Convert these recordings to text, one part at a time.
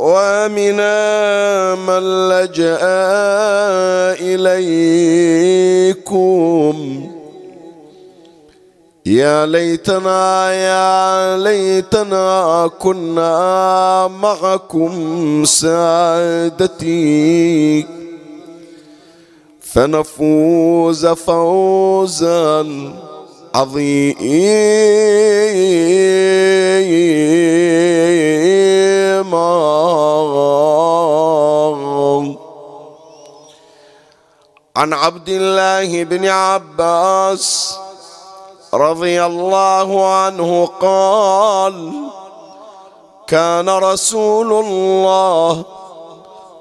ومن من لجأ إليكم يا ليتنا يا ليتنا كنا معكم سادتي فنفوز فوزا عظيما عن عبد الله بن عباس رضي الله عنه قال كان رسول الله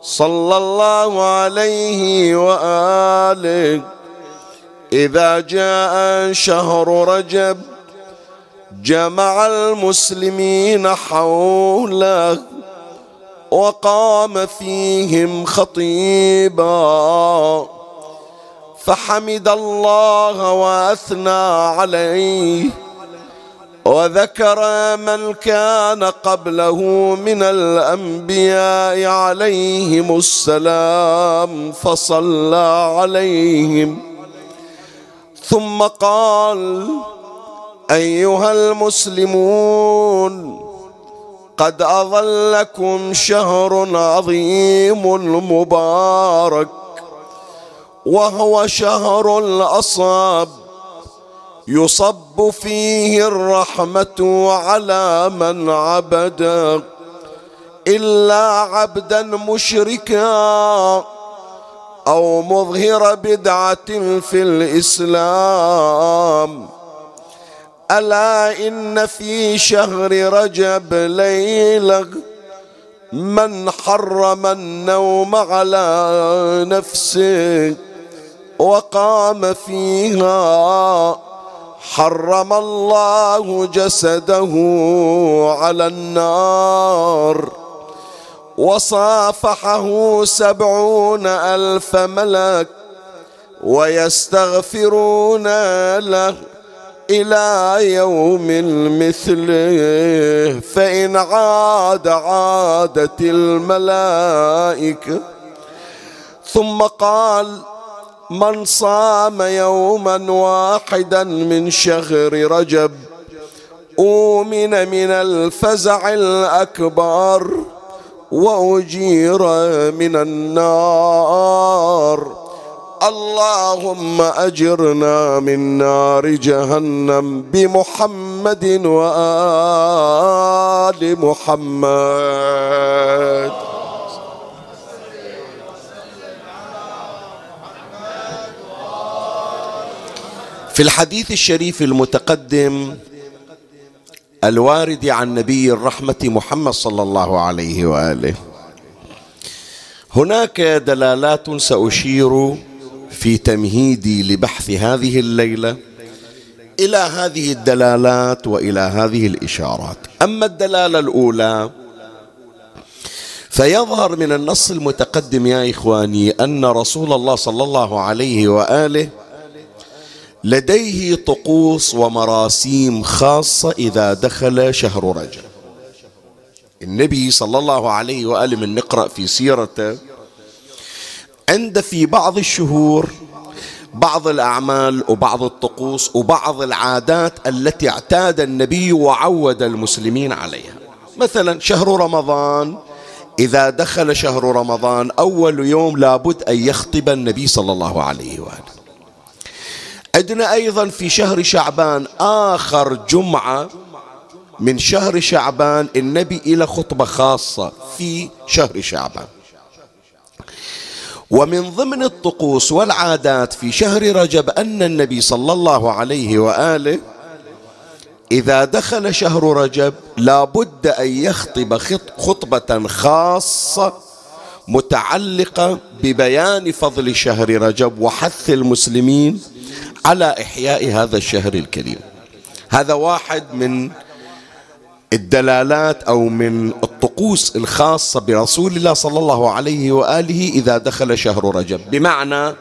صلى الله عليه وآله إذا جاء شهر رجب جمع المسلمين حوله وقام فيهم خطيبا. فحمد الله وأثنى عليه وذكر من كان قبله من الأنبياء عليهم السلام فصلى عليهم. ثم قال أيها المسلمون قد أظلكم شهر عظيم مبارك وهو شهر الأصاب يصب فيه الرحمة على من عبد إلا عبدا مشركا. أو مظهر بدعة في الإسلام. ألا إن في شهر رجب ليلة من حرم النوم على نفسه وقام فيها حرم الله جسده على النار. وصافحه سبعون ألف ملك ويستغفرون له إلى يوم مثله فإن عاد عادت الملائكة ثم قال من صام يوما واحدا من شهر رجب أؤمن من الفزع الأكبر وأجير من النار. اللهم أجرنا من نار جهنم بمحمد وآل محمد. في الحديث الشريف المتقدم الوارد عن نبي الرحمة محمد صلى الله عليه وآله. هناك دلالات سأشير في تمهيدي لبحث هذه الليلة إلى هذه الدلالات وإلى هذه الإشارات. أما الدلالة الأولى فيظهر من النص المتقدم يا إخواني أن رسول الله صلى الله عليه وآله لديه طقوس ومراسيم خاصة إذا دخل شهر رجب. النبي صلى الله عليه وآله من نقرأ في سيرته عند في بعض الشهور بعض الأعمال وبعض الطقوس وبعض العادات التي اعتاد النبي وعود المسلمين عليها. مثلا شهر رمضان إذا دخل شهر رمضان أول يوم لابد أن يخطب النبي صلى الله عليه وآله. عندنا أيضا في شهر شعبان آخر جمعة من شهر شعبان النبي إلى خطبة خاصة في شهر شعبان. ومن ضمن الطقوس والعادات في شهر رجب أن النبي صلى الله عليه وآله إذا دخل شهر رجب لا بد أن يخطب خطبة خاصة متعلقة ببيان فضل شهر رجب وحث المسلمين على إحياء هذا الشهر الكريم. هذا واحد من الدلالات أو من الطقوس الخاصة برسول الله صلى الله عليه وآله إذا دخل شهر رجب. بمعنى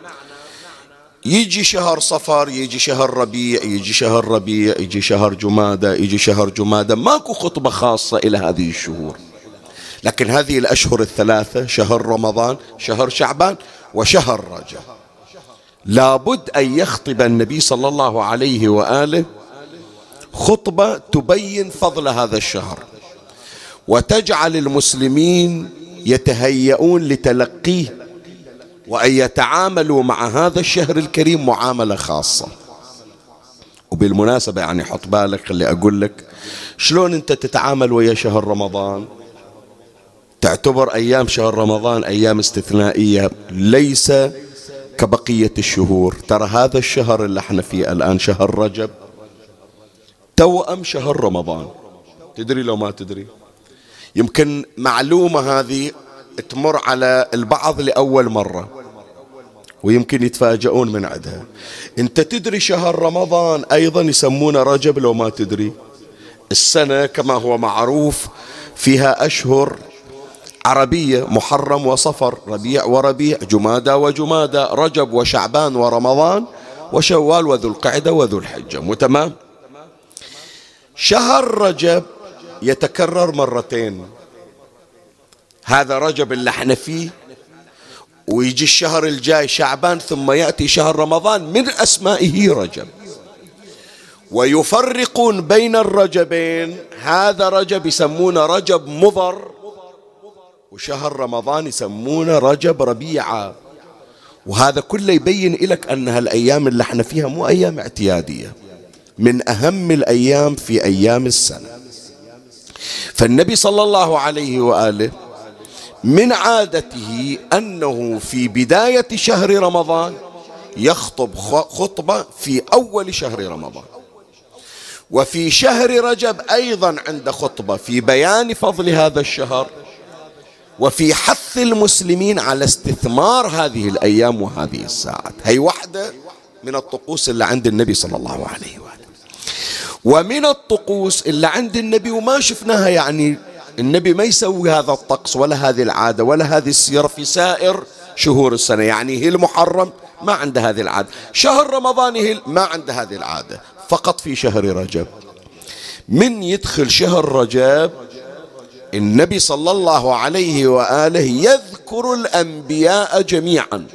يجي شهر صفر يجي شهر ربيع يجي شهر ربيع يجي شهر جمادة يجي شهر جمادة. ماكو خطبة خاصة إلى هذه الشهور. لكن هذه الأشهر الثلاثة شهر رمضان شهر شعبان وشهر رجب. لابد أن يخطب النبي صلى الله عليه وآله خطبة تبين فضل هذا الشهر. وتجعل المسلمين يتهيئون لتلقيه وأن يتعاملوا مع هذا الشهر الكريم معاملة خاصة. وبالمناسبة يعني حط بالك اللي أقول لك شلون أنت تتعامل ويا شهر رمضان؟ تعتبر أيام شهر رمضان أيام استثنائية ليس كبقية الشهور. ترى هذا الشهر اللي إحنا فيه الآن شهر رجب. توأم شهر رمضان. تدري لو ما تدري. يمكن معلومة هذه تمر على البعض لأول مرة. ويمكن يتفاجئون من عدها. انت تدري شهر رمضان أيضا يسمونه رجب لو ما تدري. السنة كما هو معروف فيها أشهر عربية محرم وصفر ربيع وربيع جمادى وجمادى رجب وشعبان ورمضان وشوال وذو القعدة وذو الحجة. مو تمام؟ شهر رجب يتكرر مرتين. هذا رجب اللي إحنا فيه ويجي الشهر الجاي شعبان ثم يأتي شهر رمضان من أسمائه رجب. ويفرقون بين الرجبين. هذا رجب يسمونه رجب مضر وشهر رمضان يسمونه رجب ربيعة. وهذا كله يبين لك أن هالأيام اللي إحنا فيها مو أيام اعتيادية. من أهم الأيام في أيام السنة. فالنبي صلى الله عليه وآله من عادته أنه في بداية شهر رمضان يخطب خطبة في أول شهر رمضان. وفي شهر رجب أيضا عند خطبة في بيان فضل هذا الشهر. وفي حث المسلمين على استثمار هذه الأيام وهذه الساعات. هي واحدة من الطقوس اللي عند النبي صلى الله عليه وآله. ومن الطقوس اللي عند النبي وما شفناها يعني النبي ما يسوي هذا الطقس ولا هذه العادة ولا هذه السيرة في سائر شهور السنة. يعني هي المحرم ما عنده هذه العادة. شهر رمضان هي ما عنده هذه العادة. فقط في شهر رجب. من يدخل شهر رجب النبي صلى الله عليه وآله يذكر الأنبياء جميعا.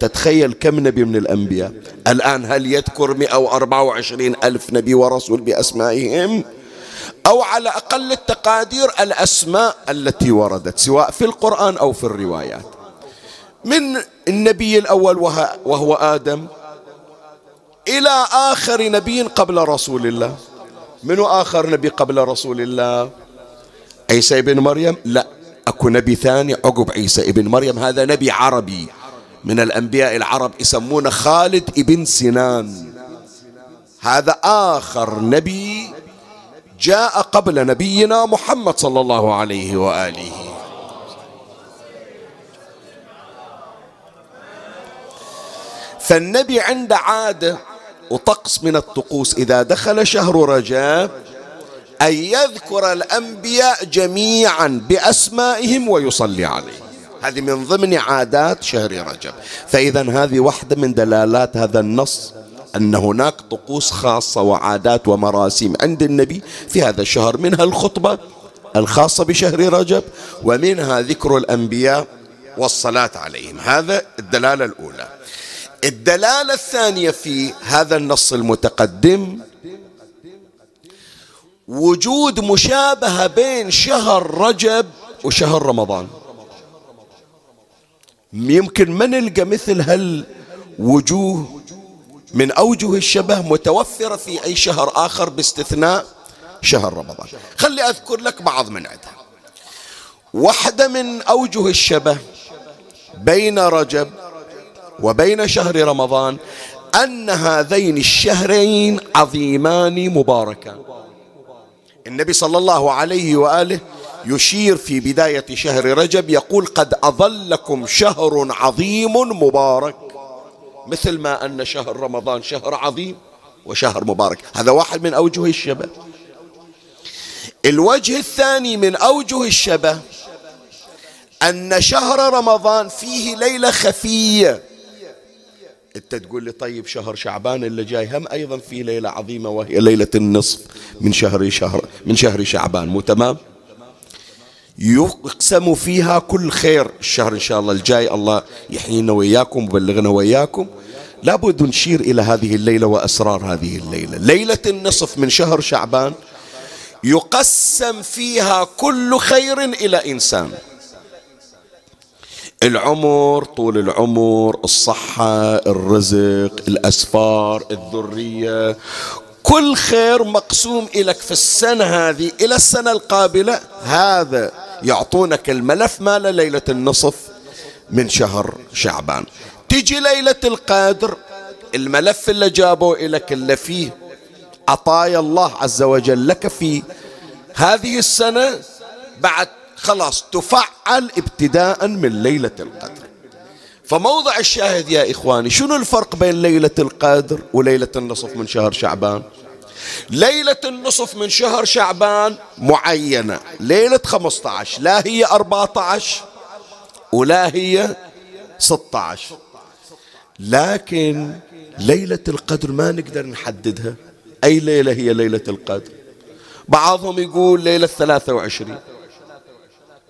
تتخيل كم نبي من الأنبياء؟ الآن هل يذكر 124 ألف نبي ورسول بأسمائهم؟ أو على أقل التقادير الأسماء التي وردت سواء في القرآن أو في الروايات. من النبي الأول وهو آدم إلى آخر نبي قبل رسول الله. من آخر نبي قبل رسول الله؟ عيسى ابن مريم؟ لا أكو نبي ثاني عقب عيسى ابن مريم. هذا نبي عربي من الأنبياء العرب يسمونه خالد ابن سنان. هذا آخر نبي جاء قبل نبينا محمد صلى الله عليه وآله. فالنبي عنده عادة وطقس من الطقوس إذا دخل شهر رجب أن يذكر الأنبياء جميعا بأسمائهم ويصلي عليهم. هذه من ضمن عادات شهر رجب. فإذا هذه واحدة من دلالات هذا النص أن هناك طقوس خاصة وعادات ومراسيم عند النبي في هذا الشهر. منها الخطبة الخاصة بشهر رجب ومنها ذكر الأنبياء والصلاة عليهم. هذا الدلالة الأولى. الدلالة الثانية في هذا النص المتقدم وجود مشابهة بين شهر رجب وشهر رمضان. يمكن ما نلقى مثل هالوجوه من أوجه الشبه متوفرة في أي شهر آخر باستثناء شهر رمضان. خلي أذكر لك بعض من عدها واحدة من أوجه الشبه بين رجب وبين شهر رمضان أن هذين الشهرين عظيمان مباركان. النبي صلى الله عليه وآله يشير في بداية شهر رجب يقول قد أظلكم شهر عظيم مبارك. مثل ما أن شهر رمضان شهر عظيم وشهر مبارك. هذا واحد من أوجه الشبه. الوجه الثاني من أوجه الشبه أن شهر رمضان فيه ليلة خفية. انت تقول لي طيب شهر شعبان اللي جاي هم أيضا في ليلة عظيمة وهي ليلة النصف من شهر شهر من شهر شعبان مو تمام؟ يقسم فيها كل خير الشهر إن شاء الله الجاي الله يحيينا وياكم وبلغنا وياكم لابد نشير إلى هذه الليلة وأسرار هذه الليلة، ليلة النصف من شهر شعبان يقسم فيها كل خير إلى إنسان. العمر طول العمر الصحة الرزق الأسفار الذرية. كل خير مقسوم إليك في السنة هذه إلى السنة القابلة. هذا يعطونك الملف مال ليلة النصف من شهر شعبان. تجي ليلة القدر الملف اللي جابوه إليك اللي فيه عطايا الله عز وجل لك في هذه السنة بعد خلاص تفعل ابتداء من ليلة القدر. فموضع الشاهد يا إخواني شنو الفرق بين ليلة القدر وليلة النصف من شهر شعبان؟ ليلة النصف من شهر شعبان معينة ليلة 15 لا هي 14 ولا هي 16 لكن ليلة القدر ما نقدر نحددها. أي ليلة هي ليلة القدر؟ بعضهم يقول ليلة 23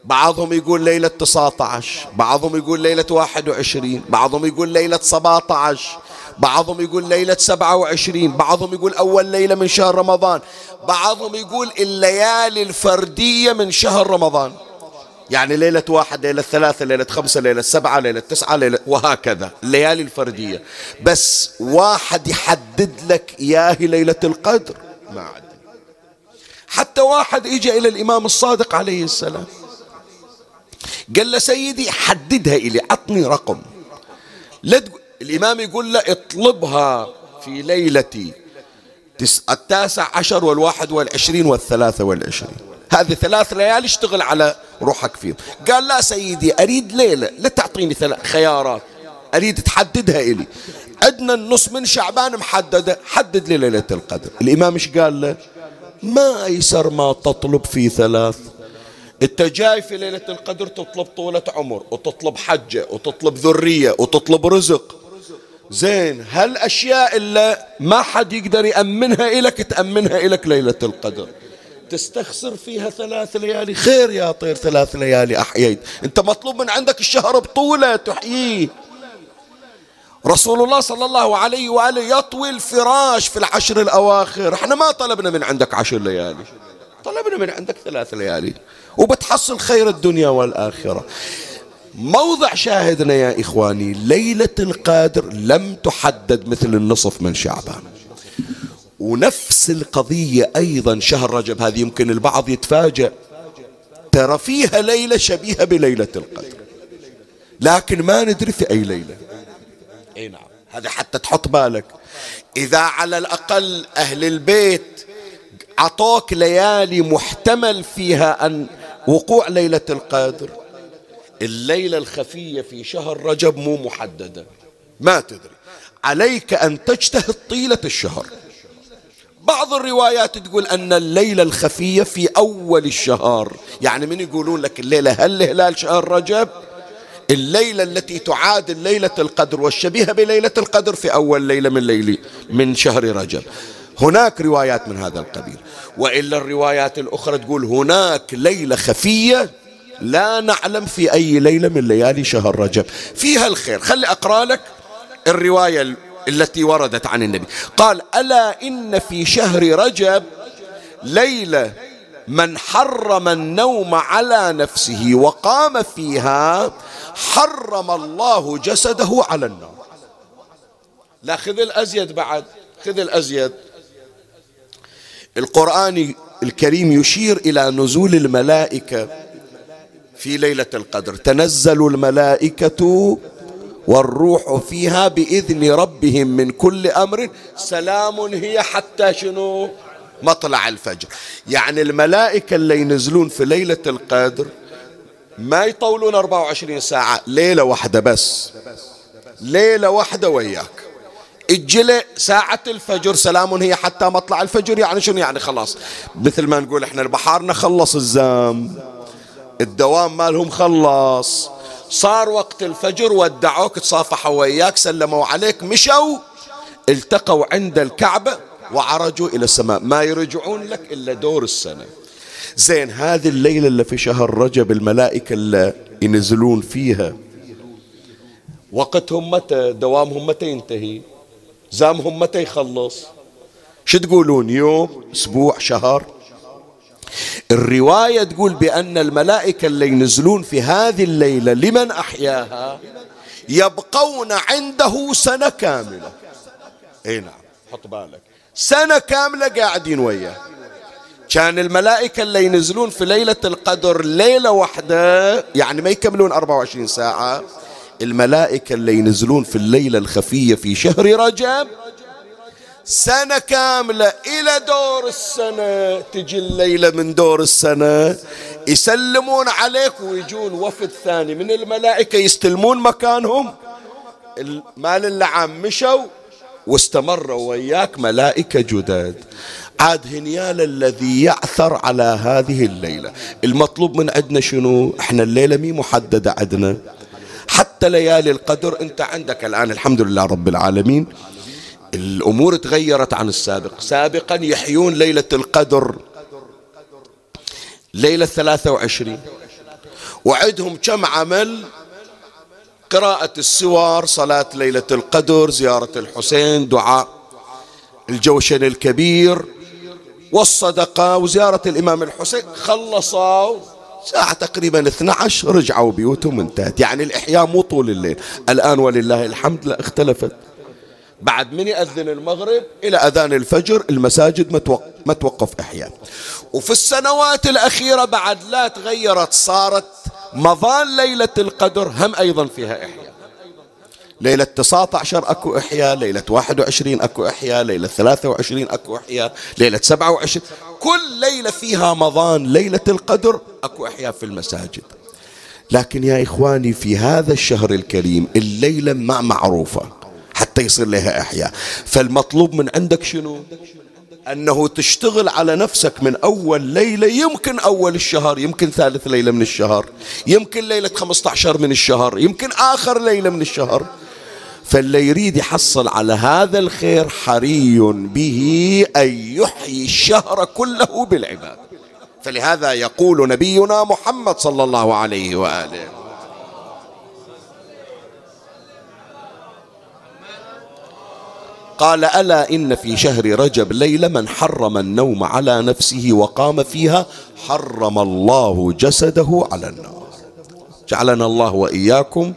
بعضهم يقول ليلة 19 بعضهم يقول ليلة 21 بعضهم يقول ليلة 17 بعضهم يقول ليلة 27 بعضهم يقول أول ليلة من شهر رمضان بعضهم يقول الليالي الفردية من شهر رمضان. يعني ليلة واحد ليلة ثلاثة ليلة خمسة ليلة سبعة ليلة تسعة ليلة وهكذا الليالي الفردية. بس واحد يحدد لك إياه ليلة القدر. ما عاد. حتى واحد اجى إلى الإمام الصادق عليه السلام. قال له سيدي حددها إلي عطني رقم. لا الإمام يقول له اطلبها في ليلة التاسع عشر والواحد والعشرين والثلاثة والعشرين. هذه ثلاث ليالي اشتغل على روحك فيهم قال لا سيدي أريد ليلة. لا تعطيني ثلاث خيارات. أريد تحددها إلي. أدنى النص من شعبان محددة. حدد لي ليلة القدر. الإمام إيش قال له؟ ما أيسر ما تطلب في ثلاث. انت جاي في ليلة القدر تطلب طولة عمر وتطلب حجة وتطلب ذرية وتطلب رزق. زين هالأشياء اللي ما حد يقدر يأمنها إلك تأمنها إلك ليلة القدر. تستخسر فيها ثلاث ليالي. خير يا طير ثلاث ليالي أحييت. أنت مطلوب من عندك الشهر بطولة تحييه. رسول الله صلى الله عليه وآله يطوي الفراش في العشر الأواخر. إحنا ما طلبنا من عندك عشر ليالي. طلبنا من عندك ثلاث ليالي. وبتحصل خير الدنيا والآخرة. موضع شاهدنا يا إخواني ليلة القادر لم تحدد مثل النصف من شعبان. ونفس القضية أيضا شهر رجب هذه يمكن البعض يتفاجأ. ترى فيها ليلة شبيهة بليلة القدر. لكن ما ندري في أي ليلة. أي نعم. هذا حتى تحط بالك. إذا على الأقل أهل البيت عطوك ليالي محتمل فيها أن وقوع ليلة القدر. الليلة الخفية في شهر رجب مو محددة. ما تدري. عليك أن تجتهد طيلة الشهر. بعض الروايات تقول أن الليلة الخفية في أول الشهر. يعني من يقولون لك الليلة هل هلال شهر رجب؟ الليلة التي تعادل ليلة القدر والشبيهة بليلة القدر في أول ليلة من ليلة من شهر رجب. هناك روايات من هذا القبيل. وإلا الروايات الأخرى تقول هناك ليلة خفية لا نعلم في أي ليلة من ليالي شهر رجب. فيها الخير. خلي أقرأ لك الرواية التي وردت عن النبي. قال ألا إن في شهر رجب ليلة من حرم النوم على نفسه وقام فيها حرم الله جسده على النوم. لا خذ الأزيد بعد. خذ الأزيد. القرآن الكريم يشير إلى نزول الملائكة في ليلة القدر. تنزل الملائكة والروح فيها بإذن ربهم من كل أمر. سلام هي حتى شنو؟ مطلع الفجر. يعني الملائكة اللي ينزلون في ليلة القدر ما يطولون 24 ساعة ليلة واحدة بس. ليلة واحدة وياك. الجلء ساعة الفجر سلام هي حتى مطلع الفجر يعني شنو يعني؟ خلاص. مثل ما نقول إحنا البحارنا خلص الزام. الدوام مالهم خلص. صار وقت الفجر ودعوك تصافحوا وياك سلموا عليك مشوا التقوا عند الكعبة وعرجوا إلى السماء. ما يرجعون لك إلا دور السنة. زين هذه الليلة اللي في شهر رجب الملائكة اللي ينزلون فيها. وقتهم متى؟ دوامهم متى ينتهي؟ زامهم متى يخلص؟ شو تقولون؟ يوم؟ أسبوع؟ شهر؟ الرواية تقول بأن الملائكة اللي ينزلون في هذه الليلة لمن أحياها؟ يبقون عنده سنة كاملة. إي نعم حط بالك. سنة كاملة قاعدين وياه. كان الملائكة اللي ينزلون في ليلة القدر ليلة واحدة يعني ما يكملون 24 ساعة. الملائكة اللي ينزلون في الليلة الخفية في شهر رجب سنة كاملة إلى دور السنة. تجي الليلة من دور السنة يسلمون عليك ويجون وفد ثاني. من الملائكة يستلمون مكانهم. مال اللعام مشوا واستمروا وياك ملائكة جدد عاد هنيال الذي يعثر على هذه الليلة. المطلوب من عندنا شنو؟ إحنا الليلة مي محددة عندنا. حتى ليالي القدر انت عندك الآن الحمد لله رب العالمين. الأمور تغيرت عن السابق. سابقا يحيون ليلة القدر. ليلة 23 وعدهم كم عمل؟ قراءة السور صلاة ليلة القدر زيارة الحسين دعاء الجوشن الكبير والصدقة وزيارة الإمام الحسين. خلصوا. ساعة تقريبا 12 رجعوا بيوتهم انتهت يعني الإحياء مو طول الليل. الآن ولله الحمد لا اختلفت. بعد من يأذن المغرب إلى أذان الفجر المساجد ما توقف إحياء. وفي السنوات الأخيرة بعد لا تغيرت صارت مظان ليلة القدر هم أيضا فيها إحياء. ليلة 19 أكو إحياء ليلة 21 أكو إحياء ليلة 23 أكو إحياء ليلة 27 كل ليلة فيها مظان ليلة القدر أكو إحياء في المساجد. لكن يا إخواني في هذا الشهر الكريم الليلة ما معروفة حتى يصير لها إحياء. فالمطلوب من عندك شنو؟ أنه تشتغل على نفسك من أول ليلة يمكن أول الشهر يمكن ثالث ليلة من الشهر يمكن ليلة 15 من الشهر يمكن آخر ليلة من الشهر. فاللي يريد يحصل على هذا الخير حري به أن يحيي الشهر كله بالعباد. فلهذا يقول نبينا محمد صلى الله عليه وآله. قال ألا إن في شهر رجب ليلة من حرم النوم على نفسه وقام فيها حرم الله جسده على النار. جعلنا الله وإياكم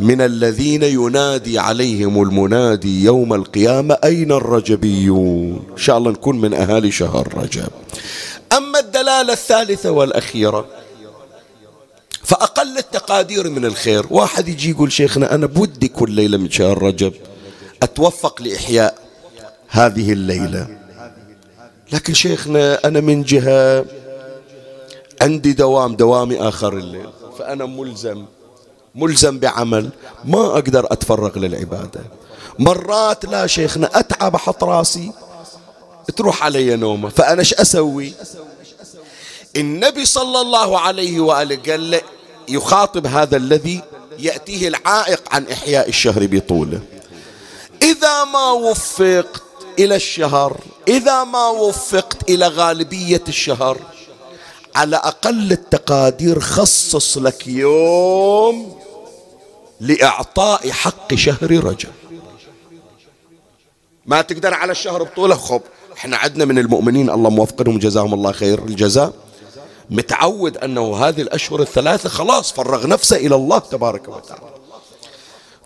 من الذين ينادي عليهم المنادي يوم القيامة أين الرجبيون؟ إن شاء الله نكون من أهالي شهر رجب. أما الدلالة الثالثة والأخيرة فأقل التقادير من الخير. واحد يجي يقول شيخنا أنا بودي كل ليلة من شهر رجب أتوفق لإحياء هذه الليلة. لكن شيخنا أنا من جهة عندي دوام دوامي آخر الليل فأنا ملزم ملزم بعمل ما أقدر أتفرغ للعبادة. مرات لا شيخنا أتعب أحط راسي تروح علي نومة. فأنا إيش أسوي؟ النبي صلى الله عليه وآله قال يخاطب هذا الذي يأتيه العائق عن إحياء الشهر بطوله. إذا ما وفقت إلى الشهر إذا ما وفقت إلى غالبية الشهر على أقل التقادير خصص لك يوم لإعطاء حق شهر رجب. ما تقدر على الشهر بطوله؟ خب إحنا عندنا من المؤمنين الله موفقهم جزاهم الله خير الجزاء. متعود أنه هذه الأشهر الثلاثة خلاص فرغ نفسه إلى الله تبارك وتعالى.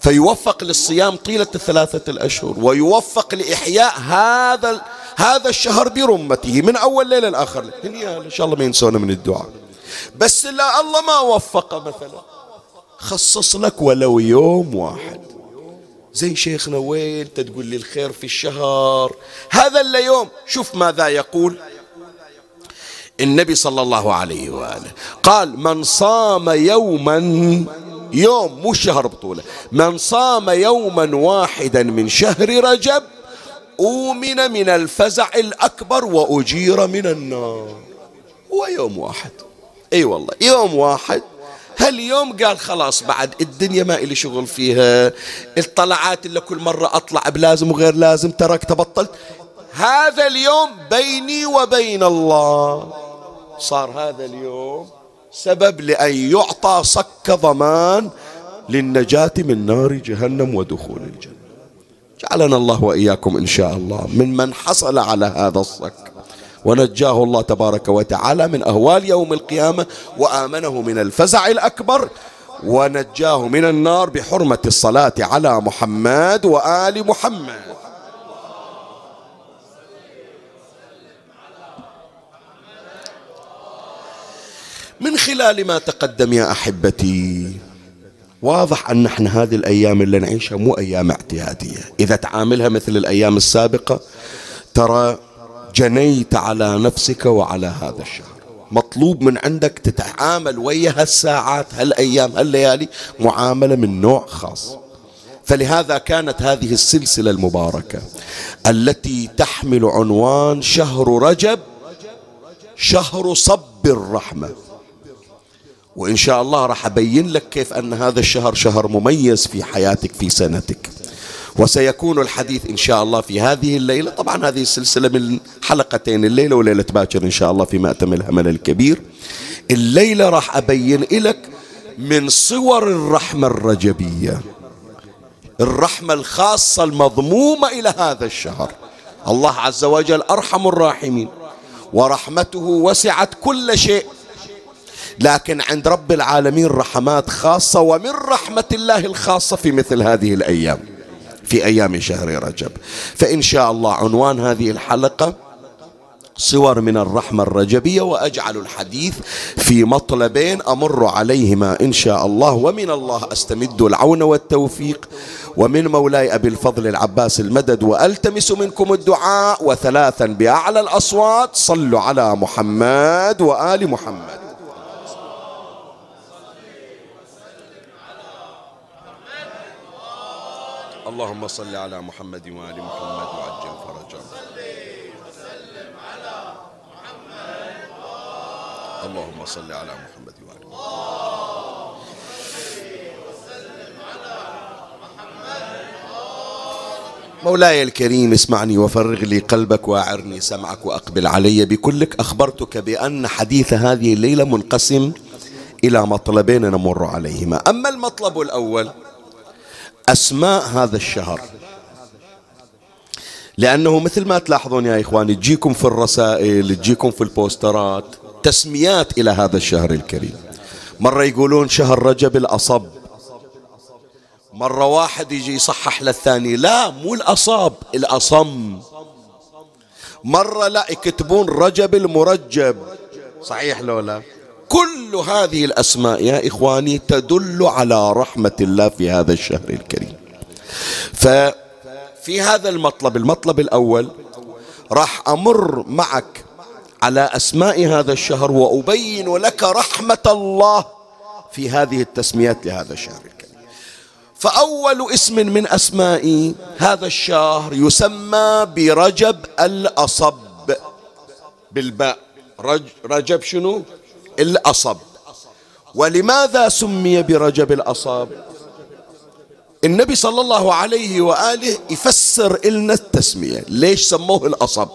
فيوفق للصيام طيلة الثلاثة الأشهر ويوفق لإحياء هذا هذا الشهر برمته من أول ليلة لآخر ليلة. إن شاء الله ما ينسونا من الدعاء. بس لا الله ما وفق مثلا. خصص لك ولو يوم واحد. زي شيخنا وين تقول لي الخير في الشهر؟ هذا اليوم شوف ماذا يقول النبي صلى الله عليه وآله. قال من صام يوما يوم مو شهر بطولة. من صام يوما واحدا من شهر رجب أومن من الفزع الأكبر وأجير من النار. هو يوم واحد. أي والله يوم واحد. هاليوم قال خلاص بعد الدنيا ما إلي شغل فيها. الطلعات اللي كل مرة أطلع بلازم وغير لازم تركت بطلت. هذا اليوم بيني وبين الله. صار هذا اليوم سبب لأن يعطى صك ضمان للنجاة من نار جهنم ودخول الجنة. جعلنا الله وإياكم إن شاء الله من من حصل على هذا الصك. ونجاه الله تبارك وتعالى من أهوال يوم القيامة وآمنه من الفزع الأكبر. ونجاه من النار بحرمة الصلاة على محمد وآل محمد. من خلال ما تقدم يا أحبتي. واضح أن إحنا هذه الأيام اللي نعيشها مو أيام اعتيادية. إذا تعاملها مثل الأيام السابقة ترى جنيت على نفسك وعلى هذا الشهر. مطلوب من عندك تتعامل ويا هالساعات هالأيام هالليالي معاملة من نوع خاص. فلهذا كانت هذه السلسلة المباركة التي تحمل عنوان شهر رجب شهر صب الرحمة. وإن شاء الله راح أبين لك كيف أن هذا الشهر شهر مميز في حياتك في سنتك. وسيكون الحديث إن شاء الله في هذه الليلة. طبعا هذه السلسلة من حلقتين الليلة وليلة باكر إن شاء الله في مأتم الهمل الكبير. الليلة راح أبين لك من صور الرحمة الرجبية الرحمة الخاصة المضمومة إلى هذا الشهر. الله عز وجل أرحم الراحمين. ورحمته وسعت كل شيء. لكن عند رب العالمين رحمات خاصة ومن رحمة الله الخاصة في مثل هذه الأيام في أيام شهر رجب. فإن شاء الله عنوان هذه الحلقة صور من الرحمة الرجبية وأجعل الحديث في مطلبين أمر عليهما إن شاء الله. ومن الله أستمد العون والتوفيق. ومن مولاي أبي الفضل العباس المدد وألتمس منكم الدعاء. وثلاثا بأعلى الأصوات صلوا على محمد وآل محمد. اللهم صل على محمد وآل محمد وعجل فرجا اللهم صل على محمد وآل محمد. مولاي الكريم اسمعني وفرغ لي قلبك وأعرني سمعك وأقبل علي بكلك. أخبرتك بأن حديث هذه الليلة منقسم إلى مطلبين نمر عليهما. أما المطلب الأول أسماء هذا الشهر. لأنه مثل ما تلاحظون يا إخواني تجيكم في الرسائل تجيكم في البوسترات تسميات إلى هذا الشهر الكريم. مرة يقولون شهر رجب الأصب. مرة واحد يجي يصحح للثاني لا مو الأصاب الأصم. مرة لا يكتبون رجب المرجب. صحيح لو لا؟ كل هذه الأسماء يا إخواني تدل على رحمة الله في هذا الشهر الكريم. ففي هذا المطلب المطلب الأول راح أمر معك على أسماء هذا الشهر وأبين لك رحمة الله في هذه التسميات لهذا الشهر الكريم. فأول اسم من أسماء هذا الشهر يسمى برجب الأصب بالباء. رج رجب شنو؟ الأصب. ولماذا سمي برجب الأصب النبي صلى الله عليه وآله يفسر إلنا التسمية. ليش سموه الأصب؟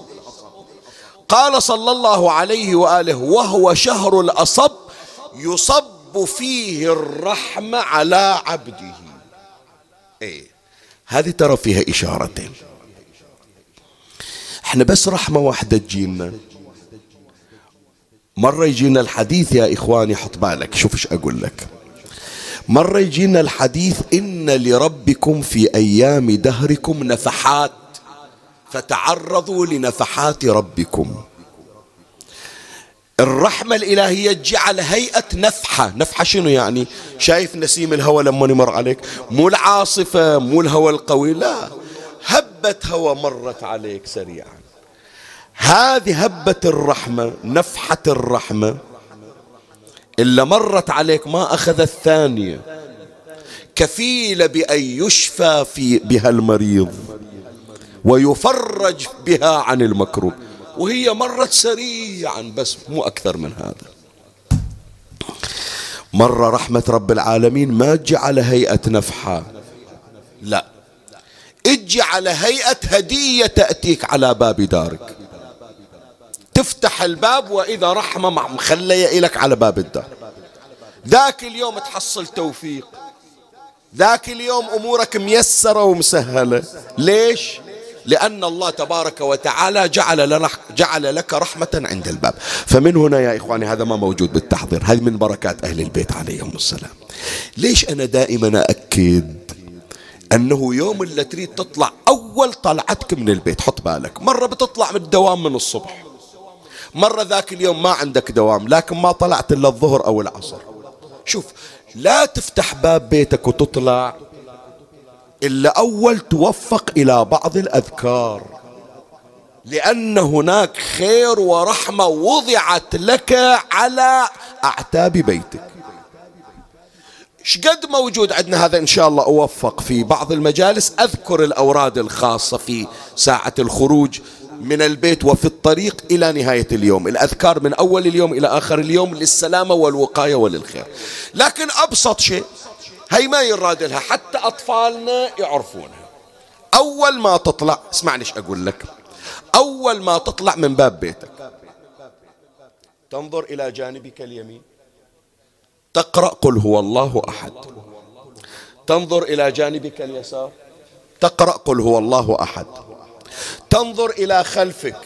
قال صلى الله عليه وآله وهو شهر الأصب يصب فيه الرحمة على عبده. إيه هذه ترى فيها إشارتين. إحنا بس رحمة واحدة تجينا. مرة يجينا الحديث يا إخواني حط بالك شوف إيش أقول لك. مرة يجينا الحديث إن لربكم في أيام دهركم نفحات فتعرضوا لنفحات ربكم. الرحمة الإلهية تجي على هيئة نفحة. نفحة شنو يعني؟ شايف نسيم الهوى لما يمر عليك؟ مو العاصفة مو الهوى القوي لا. هبة هوى مرت عليك سريعا. هذه هبة الرحمة نفحة الرحمة. إلا مرت عليك ما أخذ الثانية. كفيلة بأن يشفى في بها المريض ويفرج بها عن المكروب. وهي مرت سريعا بس مو أكثر من هذا. مرة رحمة رب العالمين ما تجي على هيئة نفحة. لا. أجي على هيئة هدية تأتيك على باب دارك. تفتح الباب وإذا رحمة مخلية إلك على باب الدار. ذاك اليوم تحصل توفيق. ذاك اليوم أمورك ميسرة ومسهلة. ليش؟ لأن الله تبارك وتعالى جعل لك, جعل لك رحمة عند الباب. فمن هنا يا إخواني هذا ما موجود بالتحضير. هذه من بركات أهل البيت عليهم السلام. ليش أنا دائما أكد أنه يوم اللي تريد تطلع أول طلعتك من البيت حط بالك. مرة بتطلع من الدوام من الصبح. مرة ذاك اليوم ما عندك دوام لكن ما طلعت إلا الظهر أو العصر. شوف لا تفتح باب بيتك وتطلع إلا أول توفق إلى بعض الأذكار لأن هناك خير ورحمة وضعت لك على أعتاب بيتك. شقد موجود عندنا هذا إن شاء الله أوفق في بعض المجالس. أذكر الأوراد الخاصة في ساعة الخروج. من البيت وفي الطريق إلى نهاية اليوم الأذكار من أول اليوم إلى آخر اليوم للسلامة والوقاية وللخير. لكن أبسط شيء هي ما يراد لها حتى أطفالنا يعرفونها. أول ما تطلع اسمعني إيش أقول لك. أول ما تطلع من باب بيتك. تنظر إلى جانبك اليمين. تقرأ قل هو الله أحد. تنظر إلى جانبك اليسار. تقرأ قل هو الله أحد. تنظر إلى خلفك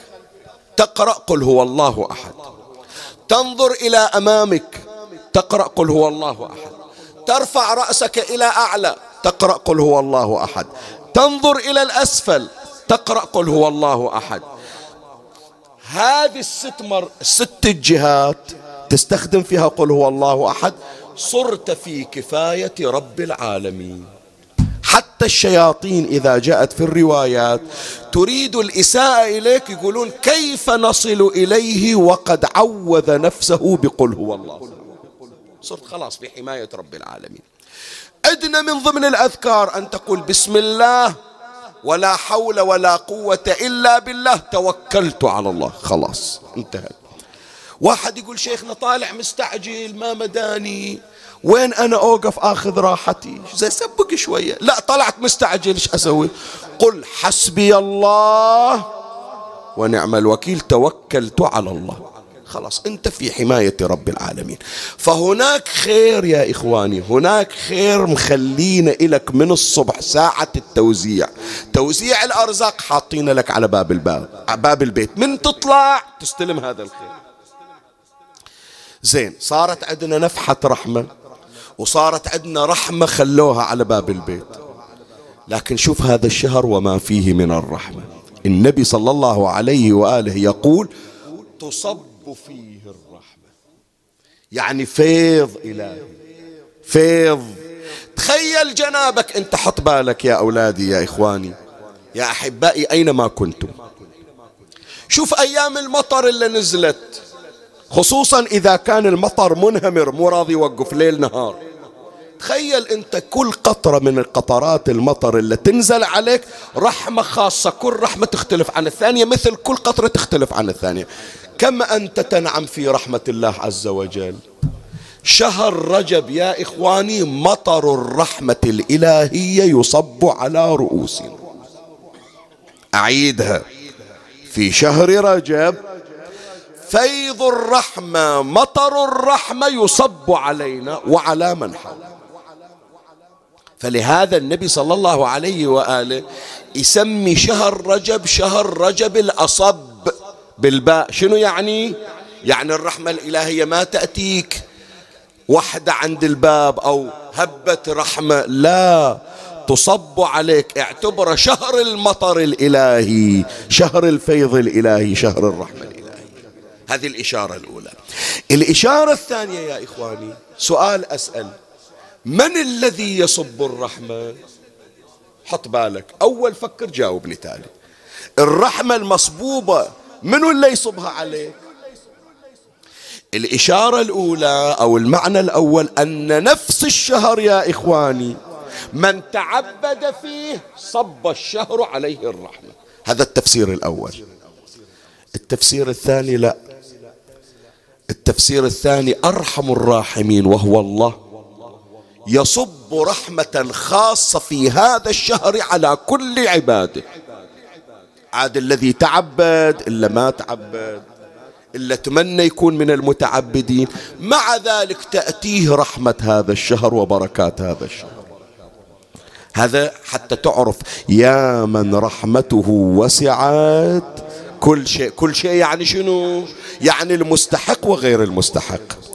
تقرأ قل هو الله أحد. تنظر إلى أمامك تقرأ قل هو الله أحد. ترفع رأسك إلى أعلى تقرأ قل هو الله أحد. تنظر إلى الأسفل تقرأ قل هو الله أحد. هذه الست مر ست الجهات تستخدم فيها قل هو الله أحد. صرت في كفاية رب العالمين. حتى الشياطين إذا جاءت في الروايات تريد الإساءة إليك يقولون كيف نصل إليه وقد عوذ نفسه بقل هو الله. صرت خلاص في حماية رب العالمين. أدنى من ضمن الأذكار أن تقول بسم الله ولا حول ولا قوة إلا بالله. توكلت على الله. خلاص انتهت. واحد يقول شيخنا طالع مستعجل ما مداني. وين أنا أوقف أخذ راحتي؟ زي سبق شوية. لا طلعت مستعجل إيش أسوي؟ قل حسبي الله ونعم الوكيل توكلت على الله. خلاص أنت في حماية رب العالمين. فهناك خير يا إخواني هناك خير مخلينا لك من الصبح ساعة التوزيع. توزيع الأرزاق حاطين لك على باب الباب باب البيت. من تطلع تستلم هذا الخير. زين صارت عندنا نفحة رحمة. وصارت عندنا رحمة خلوها على باب البيت. لكن شوف هذا الشهر وما فيه من الرحمة. النبي صلى الله عليه وآله يقول تصب فيه الرحمة. يعني فيض إلهي. فيض. تخيل جنابك أنت حط بالك يا أولادي يا إخواني يا أحبائي أينما كنتم. شوف أيام المطر اللي نزلت خصوصا إذا كان المطر منهمر مو راضي يوقف ليل نهار. تخيل انت كل قطرة من القطرات المطر اللي تنزل عليك رحمة خاصة كل رحمة تختلف عن الثانية مثل كل قطرة تختلف عن الثانية. كم أنت تنعم في رحمة الله عز وجل؟ شهر رجب يا إخواني مطر الرحمة الإلهية يصب على رؤوسنا. أعيدها. في شهر رجب فيض الرحمة مطر الرحمة يصب علينا وعلى من حولنا. فلهذا النبي صلى الله عليه وآله يسمي شهر رجب شهر رجب الأصب بالباء. شنو يعني؟ يعني الرحمة الإلهية ما تأتيك. وحدة عند الباب أو هبة رحمة. لا تصب عليك. اعتبر شهر المطر الإلهي شهر الفيض الإلهي شهر الرحمة الإلهي. هذه الإشارة الأولى. الإشارة الثانية يا إخواني سؤال أسأل. من الذي يصب الرحمة؟ حط بالك. أول فكر جاوبني تالي. الرحمة المصبوبة منو اللي يصبها عليك؟ الإشارة الأولى أو المعنى الأول أن نفس الشهر يا إخواني من تعبد فيه صب الشهر عليه الرحمة. هذا التفسير الأول. التفسير الثاني لا. التفسير الثاني أرحم الراحمين وهو الله. يصب رحمة خاصة في هذا الشهر على كل عباده. عاد الذي تعبد إلا ما تعبد إلا تمنى يكون من المتعبدين. مع ذلك تأتيه رحمة هذا الشهر وبركات هذا الشهر. هذا حتى تعرف يا من رحمته وسعت كل شيء كل شيء يعني شنو؟ يعني المستحق وغير المستحق.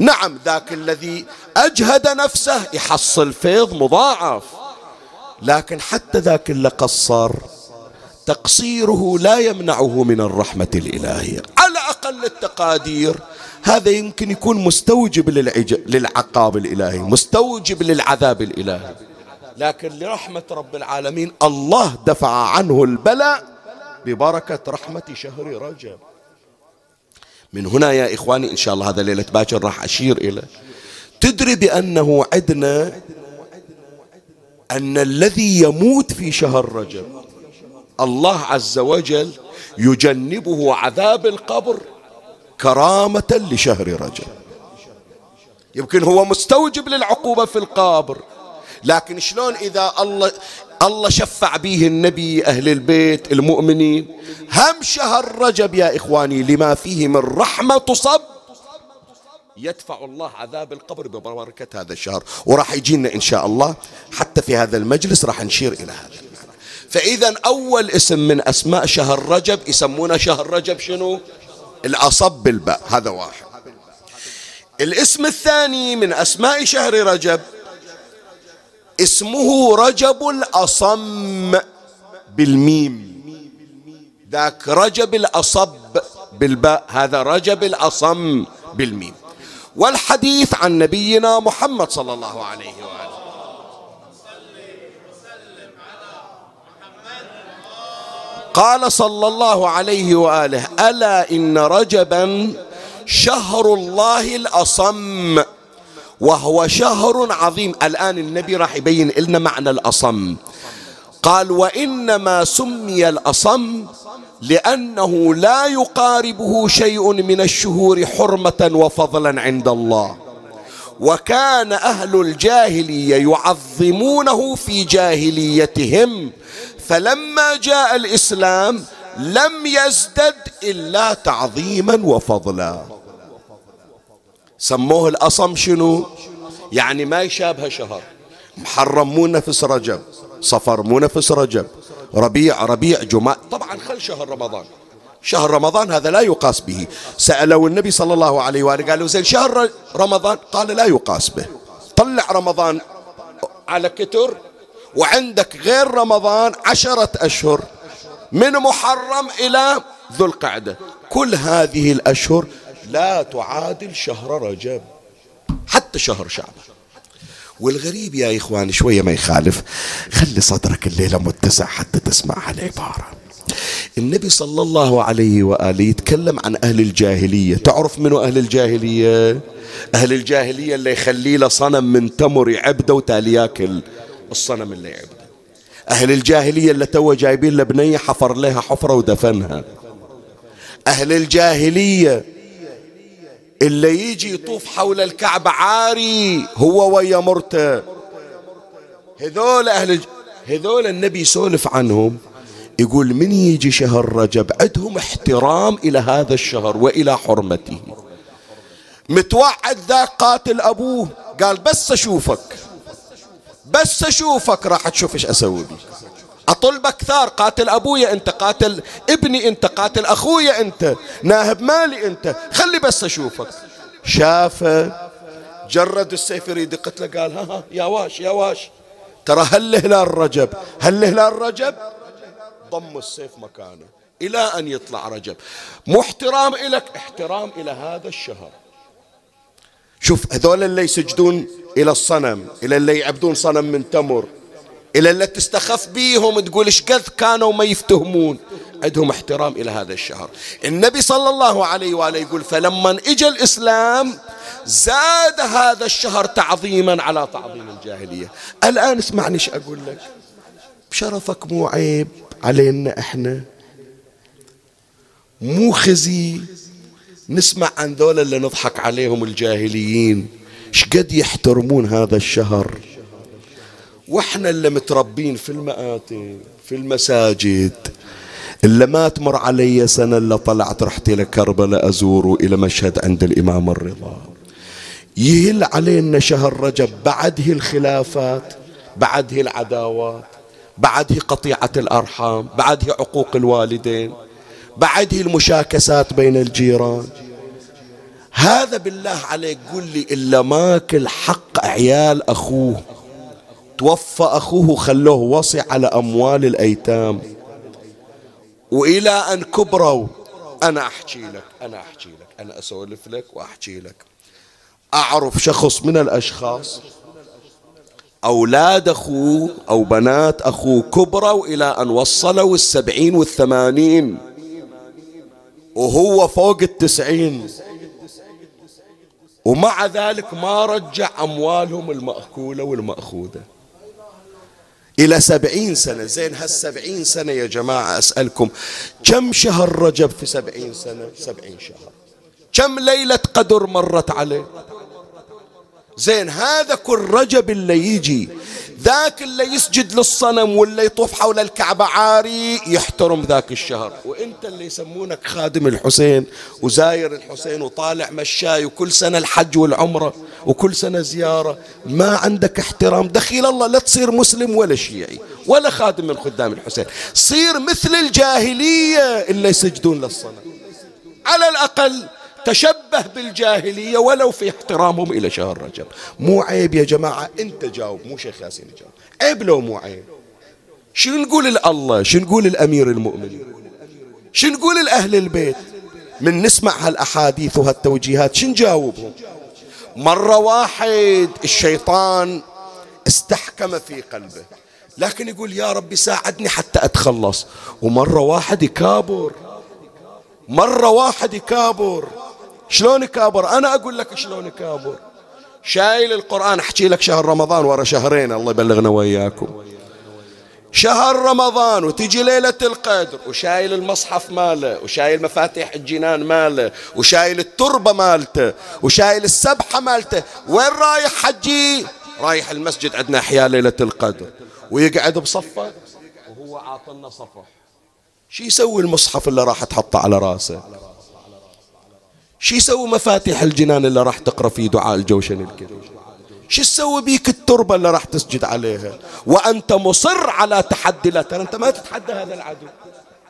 نعم ذاك الذي أجهد نفسه يحصل فيض مضاعف. لكن حتى ذاك اللي قصر تقصيره لا يمنعه من الرحمة الإلهية. على أقل التقادير هذا يمكن يكون مستوجب للعقاب الإلهي مستوجب للعذاب الإلهي. لكن لرحمة رب العالمين الله دفع عنه البلاء ببركة رحمة شهر رجب. من هنا يا إخواني إن شاء الله هذا ليلة باكر راح أشير إلى. تدري بأنه عندنا أن الذي يموت في شهر رجب الله عز وجل يجنبه عذاب القبر كرامة لشهر رجب. يمكن هو مستوجب للعقوبة في القبر لكن شلون إذا الله الله شفع به النبي أهل البيت المؤمنين. هم شهر رجب يا إخواني لما فيه من رحمة تصب. يدفع الله عذاب القبر ببركة هذا الشهر. وراح يجينا إن شاء الله. حتى في هذا المجلس راح نشير إلى هذا فإذا أول اسم من أسماء شهر رجب يسمونه شهر رجب شنو؟ الأصب بالباء. هذا واحد. الاسم الثاني من أسماء شهر رجب اسمه رجب الأصم بالميم. ذاك رجب الأصب بالباء هذا رجب الأصم بالميم. والحديث عن نبينا محمد صلى الله عليه وآله. قال صلى الله عليه وآله ألا إن رجبا شهر الله الأصم. وهو شهر عظيم. الآن النبي راح يبين لنا معنى الأصم. قال وإنما سمي الأصم لأنه لا يقاربه شيء من الشهور حرمة وفضلا عند الله. وكان أهل الجاهلية يعظمونه في جاهليتهم فلما جاء الإسلام لم يزدد إلا تعظيما وفضلا. سموه الأصم شنو؟ يعني ما يشابه شهر. محرم مو نفس رجب صفر مو نفس رجب ربيع ربيع جمعة. طبعا خل شهر رمضان. شهر رمضان هذا لا يقاس به. سألوا النبي صلى الله عليه وآله قالوا زين شهر رمضان؟ قال لا يقاس به. طلع رمضان على كتر وعندك غير رمضان عشرة أشهر من محرم إلى ذو القعدة. كل هذه الأشهر لا تعادل شهر رجب. حتى شهر شعبان. والغريب يا إخوان شوية ما يخالف خلي صدرك الليلة متسع حتى تسمع هالعبارة. النبي صلى الله عليه وآله يتكلم عن أهل الجاهلية. تعرف منو أهل الجاهلية؟ أهل الجاهلية اللي يخلي له صنم من تمر يعبده وتالي ياكل الصنم اللي يعبده. أهل الجاهلية اللي تو جايبين له بنية حفر لها حفرة ودفنها. أهل الجاهلية اللي يجي يطوف حول الكعبة عاري هو ويا مرته. هذول أهل. هذول النبي يسولف عنهم يقول من يجي شهر رجب؟ عندهم احترام إلى هذا الشهر وإلى حرمته. متوعد ذاك قاتل أبوه قال بس أشوفك بس أشوفك راح تشوف إيش أسوي بك أطلبك ثار قاتل أبويا أنت قاتل ابني أنت قاتل أخويا أنت ناهب مالي أنت. خلي بس أشوفك. شافه جرد السيف يريد يقتله قال ها ها يا واش يا واش. ترى هل هلال رجب؟ هل هلال رجب؟ ضم السيف مكانه إلى أن يطلع رجب. مو احترام إلك احترام إلى هذا الشهر. شوف هذول اللي يسجدون إلى الصنم إلى اللي يعبدون صنم من تمر. إلى اللي تستخف بيهم تقول قد كانوا ما يفتهمون. عندهم احترام إلى هذا الشهر. النبي صلى الله عليه وآله يقول فلما إجا الإسلام زاد هذا الشهر تعظيما على تعظيم الجاهلية. الآن اسمعني إيش أقول لك. بشرفك مو عيب علينا إحنا. مو خزي. نسمع عن ذولا اللي نضحك عليهم الجاهليين. شقد يحترمون هذا الشهر؟ وإحنا اللي متربين في المآتم في المساجد. إلا ما تمر علي سنة إلا طلعت رحت إلى كربلاء أزور إلى مشهد عند الإمام الرضا. يهل علينا شهر رجب بعده الخلافات بعده العداوات بعده قطيعة الأرحام بعده عقوق الوالدين بعده المشاكسات بين الجيران. هذا بالله عليك قل لي إلا ماكل حق عيال أخوه. توفى أخوه خلوه وصي على أموال الأيتام. وإلى أن كبروا أنا أحكي لك أنا أحكي لك أنا أسولف لك وأحكي لك. أعرف شخص من الأشخاص أولاد أخوه أو بنات أخوه كبروا إلى أن وصلوا السبعين والثمانين وهو فوق التسعين. ومع ذلك ما رجع أموالهم المأكولة والمأخوذة. إلى سبعين سنة. زين هالسبعين سنة يا جماعة؟ أسألكم. كم شهر رجب في سبعين سنة؟ سبعين شهر. كم ليلة قدر مرت عليه؟ زين هذا كل رجب اللي يجي ذاك اللي يسجد للصنم واللي يطوف حول الكعبة عاري يحترم ذاك الشهر. وإنت اللي يسمونك خادم الحسين وزاير الحسين وطالع مشاي وكل سنة الحج والعمرة وكل سنة زيارة ما عندك احترام. دخيل الله لا تصير مسلم ولا شيعي ولا خادم من خدام الحسين. صير مثل الجاهلية اللي يسجدون للصنم. على الأقل تشبه بالجاهلية ولو في احترامهم إلى شهر رجب. مو عيب يا جماعة أنت جاوب مو شيخ ياسين جاوب. عيب لو مو عيب. شو نقول لله؟ شو نقول الأمير المؤمنين؟ شو نقول لأهل البيت؟ من نسمع هالأحاديث وهالتوجيهات شو نجاوبهم؟ مرة واحد الشيطان استحكم في قلبه لكن يقول يا ربي ساعدني حتى أتخلص. ومرة واحد يكابر مرة واحد يكابر. شلون يكابر أنا أقول لك شلون يكابر شايل القرآن أحكي لك شهر رمضان ورا شهرين الله يبلغنا وياكم شهر رمضان وتجي ليلة القدر وشايل المصحف ماله وشايل مفاتيح الجنان ماله وشايل التربة مالته وشايل السبحة مالته وين رايح حجي؟ رايح المسجد عندنا أحياء ليلة القدر. ويقعد بصفه وهو عاطلنا صفح شو يسوي المصحف اللي راح تحطه على راسه؟ شو يسوي مفاتيح الجنان اللي راح تقرأ فيه دعاء الجوشن الكريم؟ شو تسوي بيك التربة اللي راح تسجد عليها؟ وأنت مصر على تحدي لا ترى. أنت ما تتحدى هذا العدو.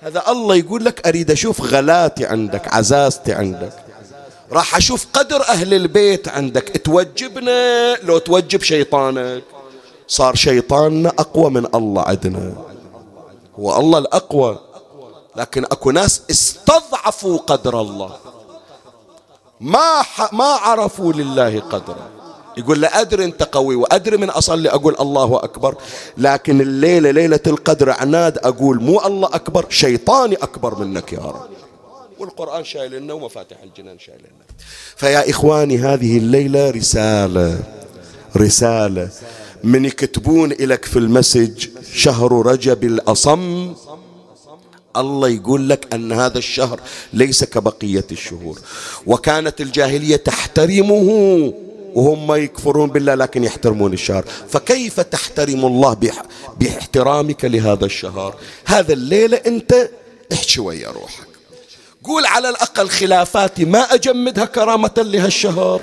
هذا الله يقول لك أريد أشوف غلاتي عندك عزازتي عندك. راح أشوف قدر أهل البيت عندك. توجبنا لو توجب شيطانك. صار شيطاننا أقوى من الله عندنا هو الله الأقوى. لكن أكو ناس استضعفوا قدر الله. ما ما عرفوا لله قدره يقول له أدري أنت قوي وأدري من أصلي أقول الله أكبر. لكن الليلة ليلة القدر عناد أقول مو الله أكبر شيطاني أكبر منك يا رب. والقرآن شايل لنا ومفاتح الجنان شايل لنا. فيا إخواني هذه الليلة رسالة رسالة. من يكتبون لك في المسج شهر رجب الأصم الله يقول لك أن هذا الشهر ليس كبقية الشهور. وكانت الجاهلية تحترمه وهم يكفرون بالله لكن يحترمون الشهر. فكيف تحترم الله باحترامك لهذا الشهر؟ هذا الليلة أنت احكي ويا روحك. قول على الأقل خلافاتي ما أجمدها كرامة لهالشهر.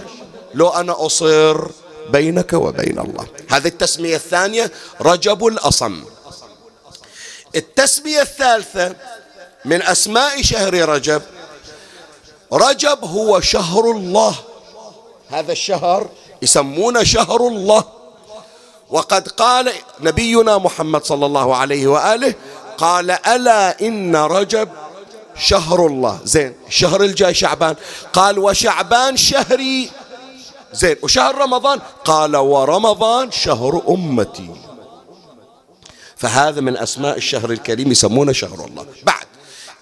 لو أنا أصر بينك وبين الله. هذه التسمية الثانية رجب الأصم. التسمية الثالثة من أسماء شهر رجب. رجب هو شهر الله. هذا الشهر يسمونه شهر الله. وقد قال نبينا محمد صلى الله عليه وآله قال ألا إن رجب شهر الله. زين الشهر الجاي شعبان. قال وشعبان شهري. زين وشهر رمضان؟ قال ورمضان شهر أمتي. فهذا من أسماء الشهر الكريم يسمونه شهر الله. بعد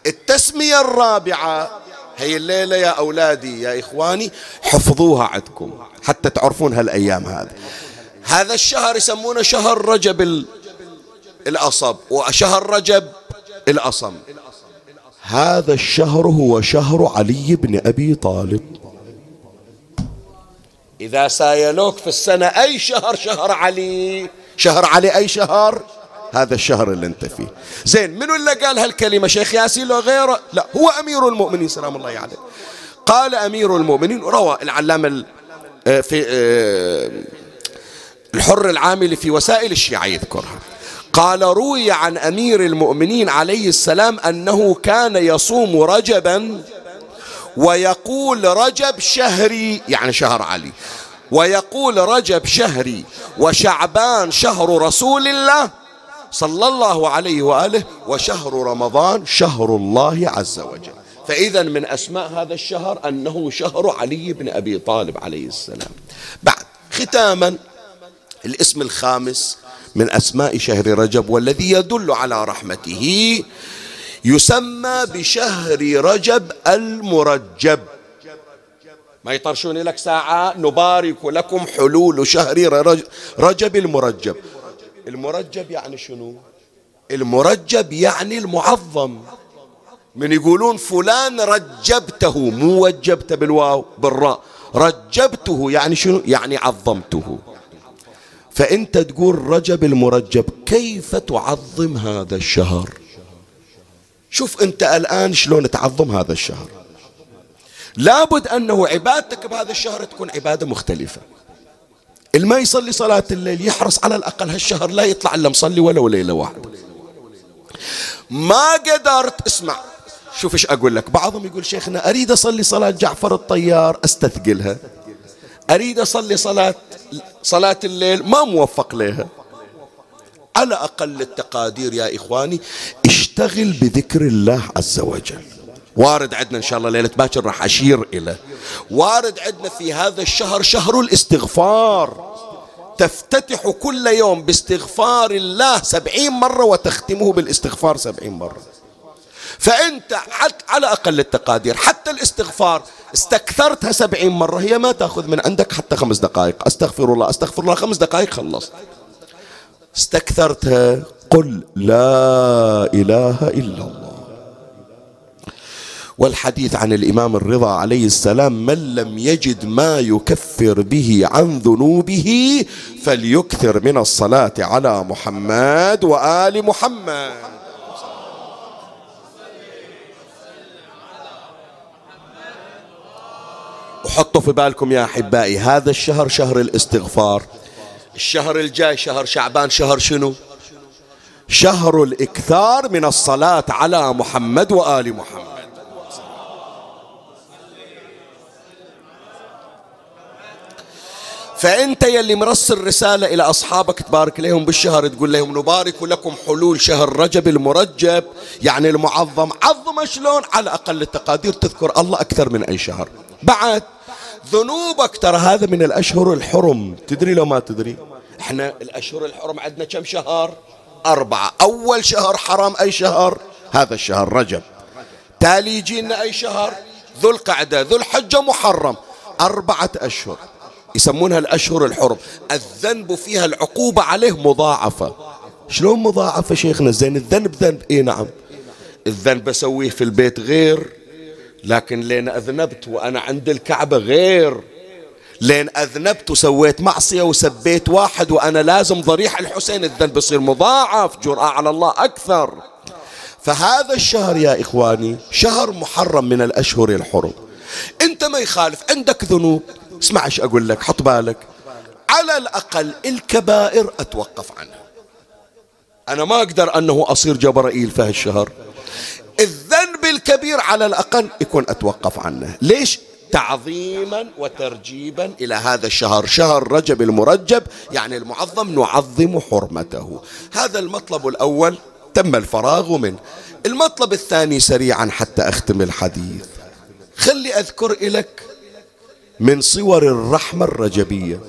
التسمية الرابعة هي الليلة يا أولادي يا إخواني حفظوها عندكم حتى تعرفون هالأيام هذه. هذا الشهر يسمونه شهر رجب الأصب وشهر رجب الأصم. هذا الشهر هو شهر علي بن أبي طالب. إذا سايلوك في السنة أي شهر شهر علي؟ شهر علي أي شهر؟ هذا الشهر اللي انت فيه. زين منو اللي قال هالكلمة؟ شيخ ياسين لو غيره؟ لا هو أمير المؤمنين سلام الله عليه. قال أمير المؤمنين روى العلامة آه، في آه، الحر العامل في وسائل الشيعة يذكرها. قال روي عن أمير المؤمنين عليه السلام أنه كان يصوم رجبا ويقول رجب شهري يعني شهر علي. ويقول رجب شهري وشعبان شهر رسول الله صلى الله عليه وآله وشهر رمضان شهر الله عز وجل. فاذا من أسماء هذا الشهر أنه شهر علي بن أبي طالب عليه السلام. بعد ختاما الاسم الخامس من أسماء شهر رجب والذي يدل على رحمته يسمى بشهر رجب المرجب. ما يطرشون لك ساعة نبارك لكم حلول شهر رجب المرجب. المرجب يعني شنو؟ المرجب يعني المعظم. من يقولون فلان رجبته مو وجبت بالواو بالراء. رجبته يعني شنو؟ يعني عظمته. فأنت تقول رجب المرجب كيف تعظم هذا الشهر؟ شوف أنت الآن شلون تعظم هذا الشهر. لابد أنه عبادتك بهذا الشهر تكون عبادة مختلفه الما يصلي صلاة الليل يحرص على الأقل هالشهر لا يطلع إلا مصلي ولو ليلة واحدة. ما قدرت اسمع. شوف إيش أقول لك. بعضهم يقول شيخنا أريد أصلي صلاة جعفر الطيار أستثقلها. أريد أصلي صلاة صلاة الليل ما موفق لها على أقل التقادير يا إخواني اشتغل بذكر الله عز وجل. وارد عندنا إن شاء الله ليلة باكر راح أشير إلى. وارد عندنا في هذا الشهر شهر الاستغفار. تفتتح كل يوم باستغفار الله سبعين مرة وتختمه بالاستغفار سبعين مرة. فأنت على أقل التقادير حتى الاستغفار استكثرتها سبعين مرة هي ما تأخذ من عندك حتى خمس دقائق. أستغفر الله أستغفر الله خمس دقائق خلصت. استكثرتها قل لا إله إلا الله. والحديث عن الإمام الرضا عليه السلام من لم يجد ما يكفر به عن ذنوبه فليكثر من الصلاة على محمد وآل محمد. وحطوا في بالكم يا أحبائي هذا الشهر شهر الاستغفار. الشهر الجاي شهر شعبان شهر شنو؟ شهر الإكثار من الصلاة على محمد وآل محمد. فأنت يلي مرسل رسالة إلى أصحابك تبارك لهم بالشهر تقول لهم نبارك لكم حلول شهر رجب المرجب يعني المعظم. عظم شلون؟ على أقل التقادير تذكر الله أكثر من أي شهر. بعد ذنوبك ترى هذا من الأشهر الحرم. تدري لو ما تدري؟ إحنا الأشهر الحرم عندنا كم شهر؟ أربعة. أول شهر حرام أي شهر؟ هذا الشهر رجب. تالي يجينا أي شهر؟ ذو القعدة ذو الحجة محرم. أربعة أشهر. يسمونها الأشهر الحرم الذنب فيها العقوبة عليه مضاعفة. شلون مضاعفة شيخنا؟ زين الذنب ذنب. اي نعم. الذنب بسويه في البيت غير لكن لين أذنبت وأنا عند الكعبة غير. لين أذنبت وسويت معصية وسبيت واحد وأنا لازم ضريح الحسين الذنب يصير مضاعف جرأة على الله أكثر. فهذا الشهر يا إخواني شهر محرم من الأشهر الحرم. أنت ما يخالف عندك ذنوب. اسمع إيش أقول لك حط بالك. على الأقل الكبائر أتوقف عنها. أنا ما أقدر أنه أصير جبرائيل في هالشهر. الذنب الكبير على الأقل يكون أتوقف عنه. ليش؟ تعظيما وترجيبا إلى هذا الشهر. شهر رجب المرجب يعني المعظم نعظم حرمته. هذا المطلب الأول تم الفراغ منه. المطلب الثاني سريعا حتى أختم الحديث. خلي أذكر لك من صور الرحمة الرجبية.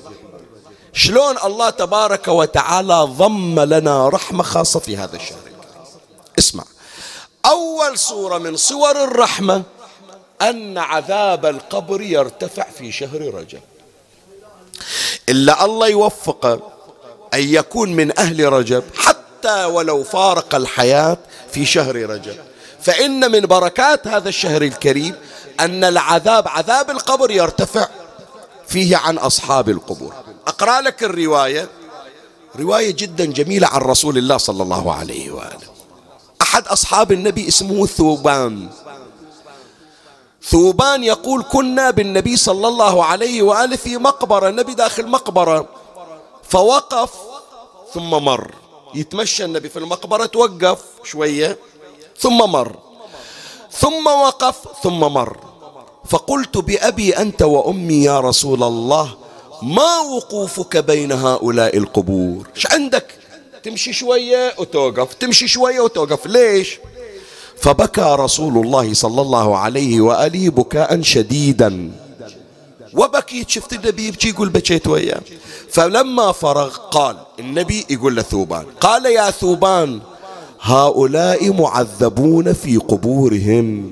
شلون الله تبارك وتعالى ضم لنا رحمة خاصة في هذا الشهر؟ اسمع. أول صورة من صور الرحمة أن عذاب القبر يرتفع في شهر رجب. إلا الله يوفقه أن يكون من أهل رجب حتى ولو فارق الحياة في شهر رجب. فإن من بركات هذا الشهر الكريم أن العذاب عذاب القبر يرتفع فيه عن أصحاب القبور. أقرأ لك الرواية. رواية جدا جميلة عن رسول الله صلى الله عليه وآله. أحد أصحاب النبي اسمه ثوبان. ثوبان يقول كنا بالنبي صلى الله عليه وآله في مقبرة النبي داخل مقبرة فوقف ثم مر. يتمشى النبي في المقبرة توقف شوية ثم مر. ثم وقف ثم مر. فقلت بأبي أنت وأمي يا رسول الله ما وقوفك بين هؤلاء القبور؟ إيش عندك؟ تمشي شوية وتوقف تمشي شوية وتوقف ليش؟ فبكى رسول الله صلى الله عليه وآله بكاء شديدا. وبكيت شفت النبي يبكي يقول بكيت وياه. فلما فرغ قال النبي يقول لثوبان قال يا ثوبان هؤلاء معذبون في قبورهم.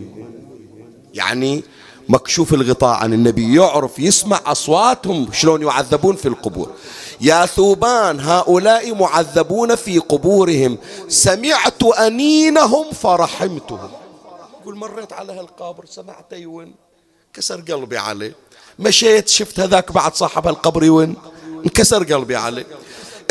يعني مكشوف الغطاء عن النبي يعرف يسمع أصواتهم شلون يعذبون في القبور. يا ثوبان هؤلاء معذبون في قبورهم. سمعت أنينهم فرحمتهم. يقول مريت على هالقبر سمعت يون. كسر قلبي عليه. مشيت شفت هذاك بعد صاحب القبر يون. انكسر قلبي عليه.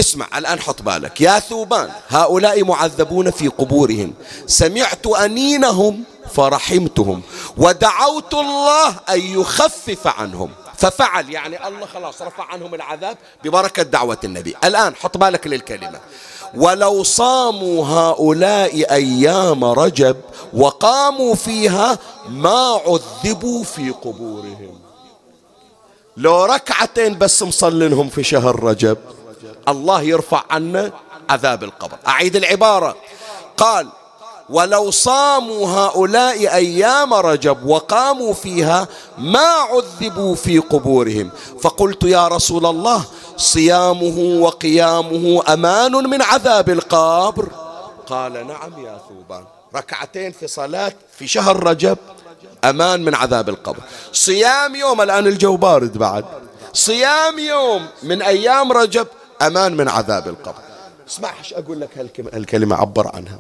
اسمع الآن حط بالك. يا ثوبان هؤلاء معذبون في قبورهم. سمعت أنينهم فرحمتهم ودعوت الله أن يخفف عنهم. ففعل يعني الله خلاص رفع عنهم العذاب ببركة دعوة النبي. الآن حط بالك للكلمة. ولو صاموا هؤلاء أيام رجب وقاموا فيها ما عذبوا في قبورهم. لو ركعتين بس مصلنهم في شهر رجب الله يرفع عنا عذاب القبر. أعيد العبارة. قال ولو صاموا هؤلاء أيام رجب وقاموا فيها ما عذبوا في قبورهم. فقلت يا رسول الله صيامه وقيامه أمان من عذاب القبر؟ قال نعم يا ثوبان. ركعتين في صلاة في شهر رجب أمان من عذاب القبر. صيام يوم الآن الجو بارد بعد. صيام يوم من أيام رجب أمان من عذاب القبر. اسمع إيش أقول لك هالكلمة عبر عنها.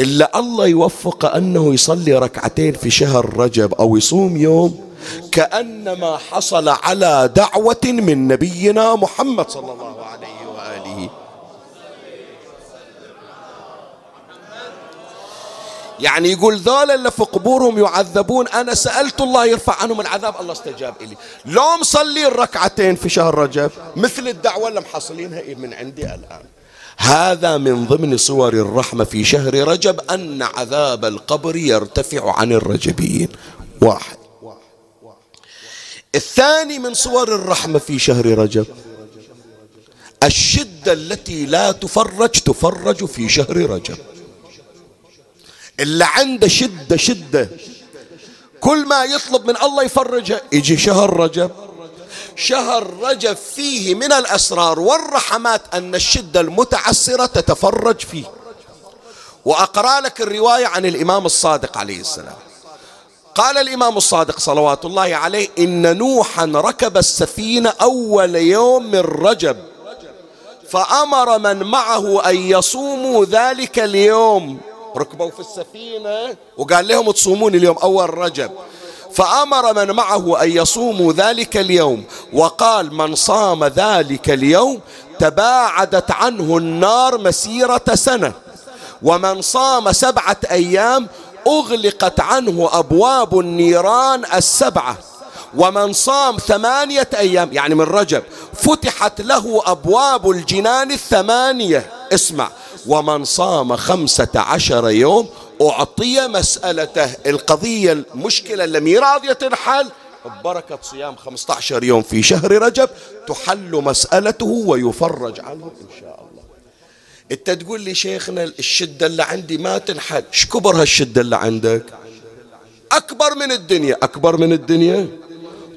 إلا الله يوفق أنه يصلي ركعتين في شهر رجب أو يصوم يوم كأنما حصل على دعوة من نبينا محمد صلى الله عليه وآله. يعني يقول ذولا اللي في قبورهم يعذبون. أنا سألت الله يرفع عنهم العذاب الله استجاب إلي. لو مصلي الركعتين في شهر رجب مثل الدعوة اللي محصلينها من عندي الآن. هذا من ضمن صور الرحمة في شهر رجب أن عذاب القبر يرتفع عن الرجبيين. واحد. الثاني من صور الرحمة في شهر رجب. الشدة التي لا تفرج تفرج في شهر رجب. اللي عنده شدة شدة. كل ما يطلب من الله يفرجها يجي شهر رجب. شهر رجب فيه من الأسرار والرحمات أن الشدة المتعسرة تتفرج فيه. وأقرأ لك الرواية عن الإمام الصادق عليه السلام. قال الإمام الصادق صلوات الله عليه إن نوحا ركب السفينة أول يوم من رجب فأمر من معه أن يصوموا ذلك اليوم. ركبوا في السفينة وقال لهم تصومون اليوم أول رجب. فأمر من معه أن يصوموا ذلك اليوم وقال من صام ذلك اليوم تباعدت عنه النار مسيرة سنة ومن صام سبعة أيام أغلقت عنه أبواب النيران السبعة ومن صام ثمانية أيام يعني من رجب فتحت له أبواب الجنان الثمانية اسمع ومن صام خمسة عشر يوم أعطي مسألته. القضية المشكلة اللي راضية تنحل. ببركة صيام 15 يوم في شهر رجب تحل مسألته ويفرج عنه إن شاء الله. أنت تقول لي شيخنا الشدة اللي عندي ما تنحل. إيش كبر هالشدة اللي عندك؟ أكبر من الدنيا. أكبر من الدنيا؟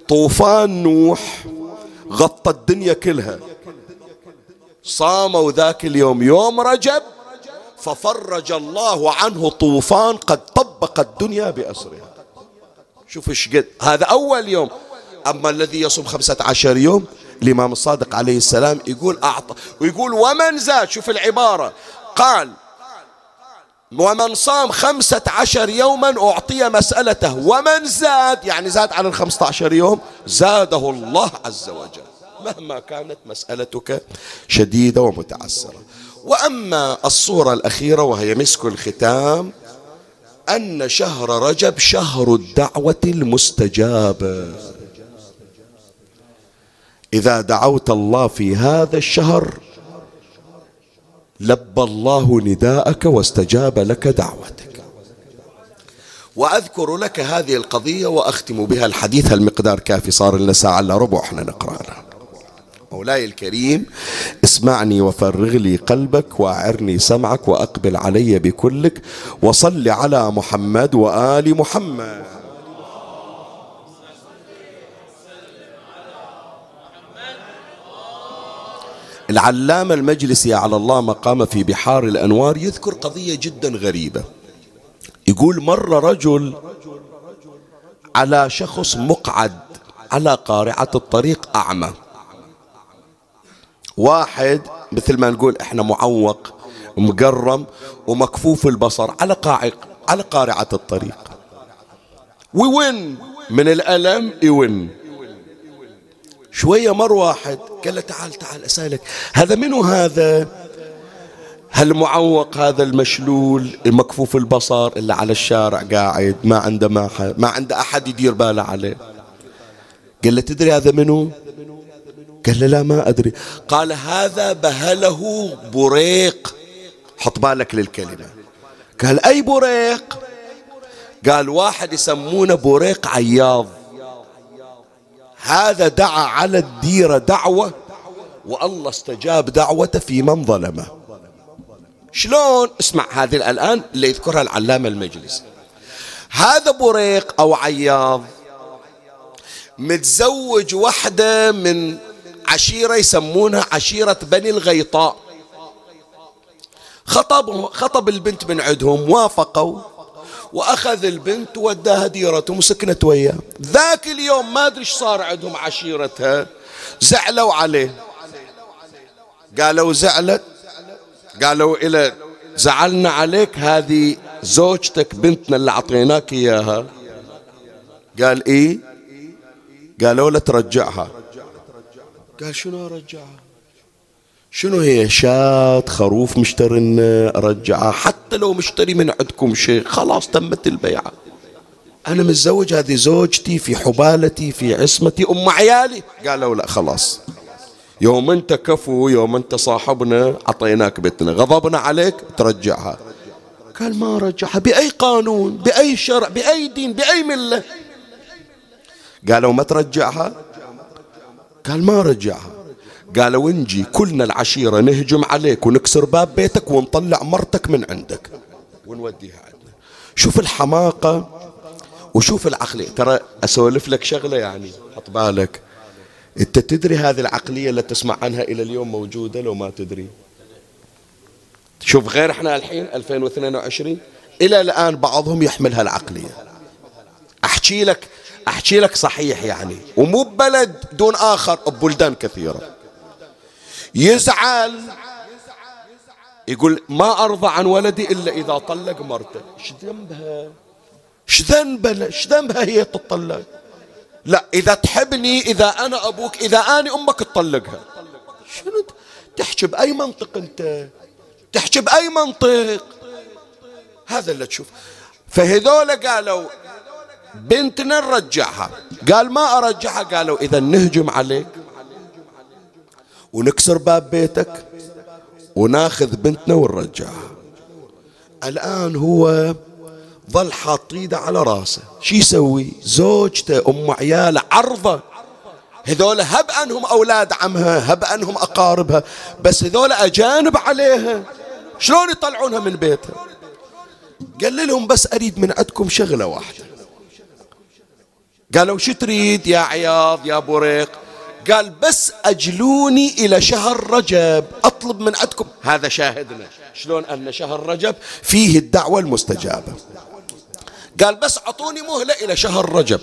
طوفان نوح غطى الدنيا كلها. صاموا ذاك اليوم. يوم رجب ففرج الله عنه طوفان قد طبق الدنيا بأسرها. شوف إيش قد. هذا أول يوم. أما الذي يصوم خمسة عشر يوم الإمام الصادق عليه السلام يقول أعطى ويقول ومن زاد؟ شوف العبارة. قال ومن صام خمسة عشر يوما أعطي مسألته. ومن زاد؟ يعني زاد على الخمسة عشر يوم؟ زاده الله عز وجل. مهما كانت مسألتك شديدة ومتعسرة. وأما الصورة الأخيرة وهي مسك الختام أن شهر رجب شهر الدعوة المستجابة إذا دعوت الله في هذا الشهر لبى الله نداءك واستجاب لك دعوتك. وأذكر لك هذه القضية وأختم بها الحديث المقدار كافي صار لنا ساعة إلا ربع إحنا نقرأ مولاي الكريم اسمعني وفرغ لي قلبك وأعرني سمعك وأقبل علي بكلك وصل على محمد وآل محمد. العلامة المجلسي على الله مقام في بحار الأنوار يذكر قضية جدا غريبة. يقول مر رجل على شخص مقعد على قارعة الطريق أعمى. واحد مثل ما نقول إحنا معوق مقرم ومكفوف البصر على قاعق على قارعة الطريق. وين من الألم يون. شوية مر واحد قال له تعال تعال أسألك هذا منو هذا؟ هالمعوق هذا المشلول المكفوف البصر اللي على الشارع قاعد ما عنده ما, ما عنده أحد يدير باله عليه؟ قال له تدري هذا منو؟ قال له لا ما أدري. قال هذا بهله بريق. حط بالك للكلمة. قال أي بريق؟ قال واحد يسمونه بريق عياض. هذا دعا على الديرة دعوة والله استجاب دعوته في من ظلمه. شلون؟ اسمع هذه الآن اللي يذكرها العلامة المجلس. هذا بريق أو عياض متزوج وحدة من عشيرة يسمونها عشيرة بني الغيطاء. خطب خطب البنت من عندهم وافقوا وأخذ البنت وداها ديرتهم وسكنت وياه. ذاك اليوم ما أدري إيش صار عندهم عشيرتها. زعلوا عليه. قالوا زعلت. قالوا إلى زعلنا عليك هذه زوجتك بنتنا اللي أعطيناك إياها. قال إيه؟ قالوا له ترجعها. قال شنو أرجعها شنو هي شات خروف مشتري أرجعها حتى لو مشتري من عندكم شيء خلاص تمت البيعة. أنا متزوج هذه زوجتي في حبالتي في عصمتي أم عيالي. قالوا لا خلاص. يوم أنت كفو يوم أنت صاحبنا أعطيناك بيتنا. غضبنا عليك ترجعها. قال ما رجعها. بأي قانون؟ بأي شرع؟ بأي دين؟ بأي ملة؟ قالوا ما ترجعها. قال ما رجعها قالوا نجي كلنا العشيرة نهجم عليك ونكسر باب بيتك ونطلع مرتك من عندك. ونوديها عندنا. شوف الحماقة وشوف العقلية. ترى أسولف لك شغلة يعني حط بالك. أنت تدري هذه العقلية اللي تسمع عنها إلى اليوم موجودة لو ما تدري؟ شوف غير إحنا الحين 2022 إلى الآن بعضهم يحمل هالعقلية. أحكي لك أحكي لك صحيح يعني. ومو ببلد دون آخر ببلدان كثيرة. يزعل يقول ما أرضى عن ولدي إلا إذا طلق مرته. إيش ذنبها؟ إيش ذنبها؟ إيش ذنبها هي تطلق؟ لا إذا تحبني إذا أنا أبوك إذا أنا أمك تطلقها. شنو تحكي بأي منطق أنت؟ تحكي بأي منطق؟ هذا اللي تشوف. فهذول قالوا بنتنا نرجعها قال ما أرجعها؟ قالوا إذا نهجم عليك. ونكسر باب بيتك. وناخذ بنتنا ونرجعها. الآن هو ظل حاط إيده على راسه. شو يسوي؟ زوجته أم عياله عرضه. هذول هب أنهم أولاد عمها هب أنهم أقاربها. بس هذول أجانب عليها. شلون يطلعونها من بيتها؟ قال لهم بس أريد من عندكم شغلة واحدة. قالوا شو تريد يا عياض يا بريق قال بس أجلوني إلى شهر رجب أطلب من عندكم. هذا شاهدنا. شلون أن شهر رجب فيه الدعوة المستجابة. قال بس أعطوني مهلة إلى شهر رجب.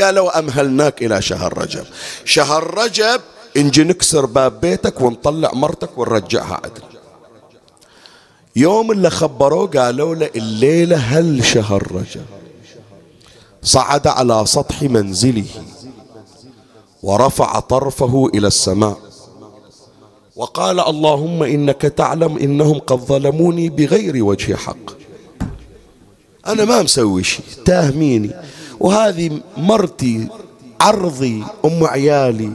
قالوا أمهلناك إلى شهر رجب. شهر رجب نجي نكسر باب بيتك ونطلع مرتك ونرجعها عدل. يوم اللي خبروه قالوا له الليلة هل شهر رجب؟ صعد على سطح منزله ورفع طرفه إلى السماء. وقال اللهم إنك تعلم إنهم قد ظلموني بغير وجه حق. أنا ما مسوي شيء تاهميني وهذه مرتي عرضي أم عيالي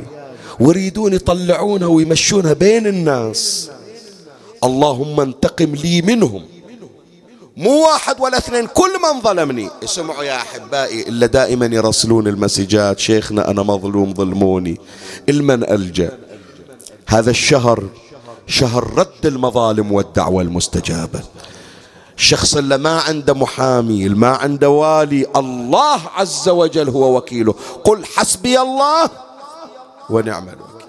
ويريدون يطلعونها ويمشونها بين الناس. اللهم انتقم لي منهم. مو واحد ولا اثنين كل من ظلمني. اسمعوا يا أحبائي إلا دائما يرسلون المسجات شيخنا أنا مظلوم ظلموني. المن ألجأ. هذا الشهر شهر رد المظالم والدعوة المستجابة. الشخص اللي ما عنده محامي اللي ما عنده والي الله عز وجل هو وكيله. قل حسبي الله ونعم الوكيل.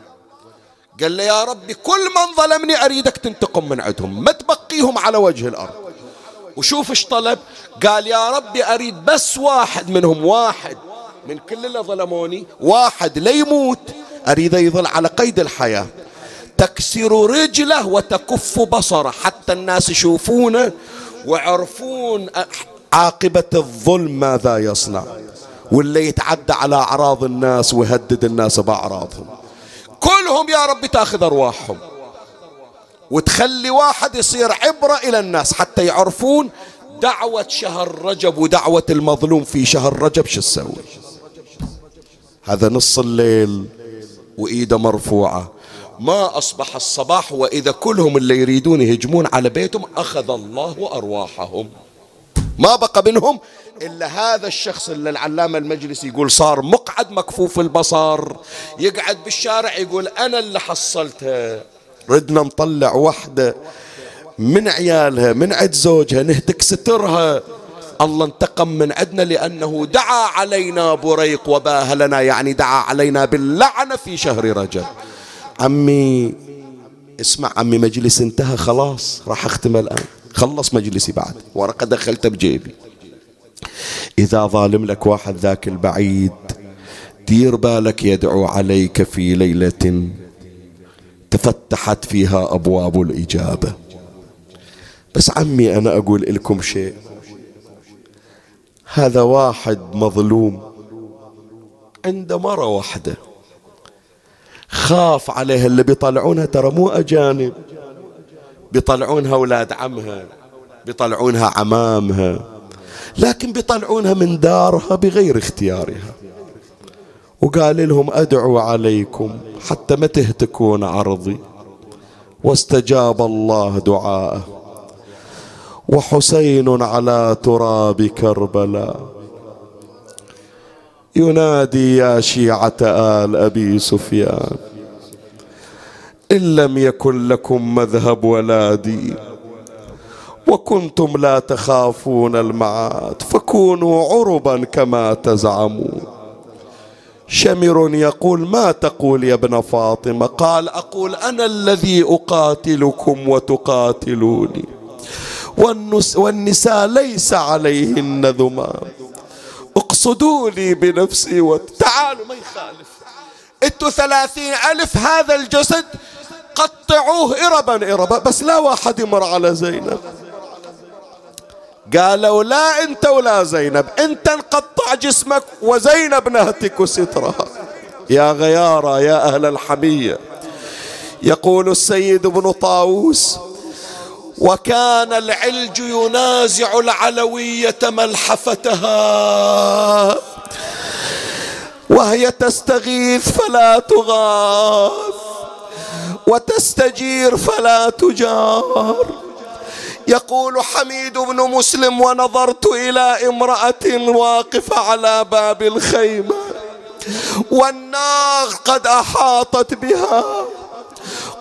قال له يا ربي كل من ظلمني أريدك تنتقم من عندهم ما تبقيهم على وجه الأرض. وشوف إيش طلب. قال يا ربي أريد بس واحد منهم. واحد. من كل اللي ظلموني. واحد ليموت أريد يظل على قيد الحياة. تكسر رجله وتكف بصره. حتى الناس يشوفونه ويعرفون عاقبة الظلم ماذا يصنع. واللي يتعدى على أعراض الناس ويهدد الناس بأعراضهم. كلهم يا رب تأخذ أرواحهم. وتخلي واحد يصير عبرة إلى الناس حتى يعرفون دعوة شهر رجب ودعوة المظلوم في شهر رجب شو تسوي؟ هذا نص الليل وإيده مرفوعة. ما أصبح الصباح وإذا كلهم اللي يريدون يهجمون على بيتهم أخذ الله أرواحهم. ما بقى منهم إلا هذا الشخص اللي العلامة المجلس يقول صار مقعد مكفوف البصر يقعد بالشارع يقول أنا اللي حصلتها ردنا نطلع وحدة من عيالها من عد زوجها نهتك سترها. الله انتقم من عندنا لأنه دعا علينا بريق وباهلنا يعني دعا علينا باللعنة في شهر رجب. عمي اسمع عمي مجلس انتهى خلاص راح أختم الآن. خلص مجلسي بعد ورقة دخلتها بجيبي. إذا ظالم لك واحد ذاك البعيد دير بالك يدعو عليك في ليلة تفتحت فيها أبواب الإجابة. بس عمي أنا أقول لكم شيء. هذا واحد مظلوم عنده مرة واحدة. خاف عليها اللي بيطلعونها ترى مو أجانب. بيطلعونها أولاد عمها بيطلعونها عمامها لكن بيطلعونها من دارها بغير اختيارها. وقال لهم أدعو عليكم حتى ما تهتكون عرضي. واستجاب الله دعاءه. وحسين على تراب كربلاء ينادي يا شيعة آل أبي سفيان. إن لم يكن لكم مذهب ولا دين وكنتم لا تخافون المعاد فكونوا عربا كما تزعمون. شمر يقول ما تقول يا ابن فاطمة؟ قال أقول أنا الذي أقاتلكم وتقاتلوني. والنساء ليس عليهن ذمام. اقصدوني بنفسي وتعالوا ما يخالف. أنتوا ثلاثين ألف هذا الجسد قطعوه إربا إربا. بس لا واحد يمر على زينب. قالوا لا انت ولا زينب انت نقطع جسمك وزينب نهتك سترها. يا غيارة يا أهل الحمية. يقول السيد ابن طاووس وكان العلج ينازع العلوية ملحفتها. وهي تستغيث فلا تغاث وتستجير فلا تجار. يقول حميد بن مسلم ونظرت إلى امرأة واقفة على باب الخيمة والنار قد أحاطت بها.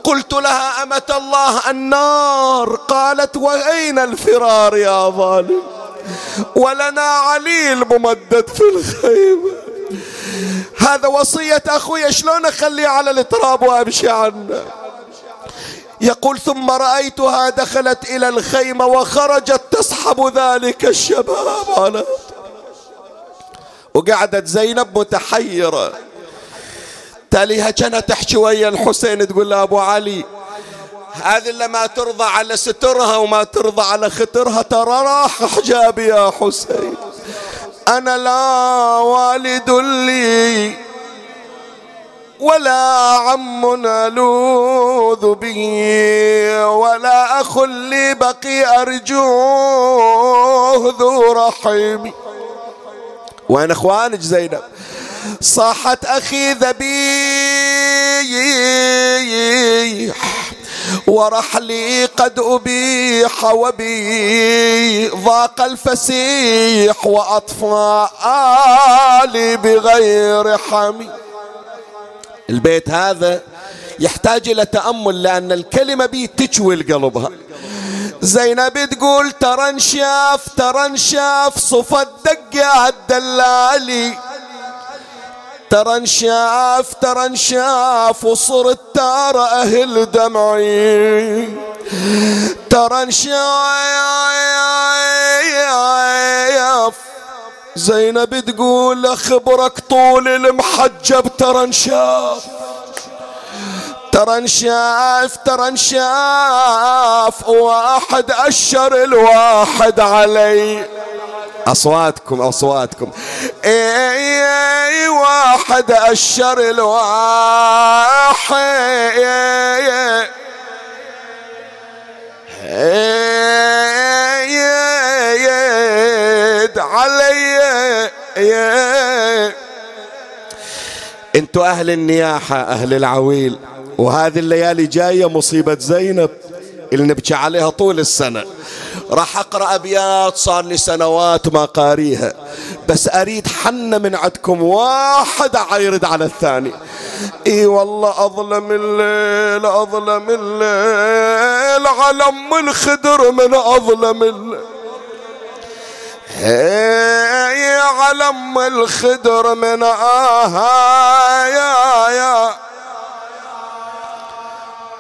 قلت لها أمة الله النار؟ قالت وأين الفرار يا ظالم؟ ولنا عليل ممدد في الخيمة. هذا وصية أخوي شلون أخليه على التراب وامشي عنه؟ يقول ثم رأيتها دخلت إلى الخيمة وخرجت تسحب ذلك الشباب على وقعدت زينب متحيرة. تاليها كانت تحكي ويا الحسين تقول له أبو علي هذه اللي ما ترضى على سترها وما ترضى على خطرها ترى راح حجابي يا حسين. أنا لا والد لي. ولا عم ألوذ به ولا أخ لي بقي أرجوه ذو رحمي وين إخوانك زينب؟ صاحت أخي ذبيح ورحلي قد أبيح وبي ضاق الفسيح وأطفالي بغير حمي. البيت هذا يحتاج إلى تأمل لأن الكلمة بي تشوي القلبها زينب تقول ترى انشاف صفى الدقة الدلالي. ترى انشاف وصرت ترى أهل دمعي. ترى انشاف زينب تقول اخبرك طول المحجب ترى انشاف. ترى انشاف ترى انشاف. واحد أشر الواحد علي. أصواتكم أصواتكم. إي إي واحد أشر الواحد. يد علي. أنتوا أهل النياحة أهل العويل وهذه الليالي جاية مصيبة زينب اللي نبكي عليها طول السنة. راح أقرأ أبيات صار لي سنوات ما قاريها. بس أريد حنة من عندكم واحد عيرد على الثاني. إي والله أظلم الليل أظلم الليل على ام الخدر من أظلم الليل. يا علم الخدر من آها يا يا.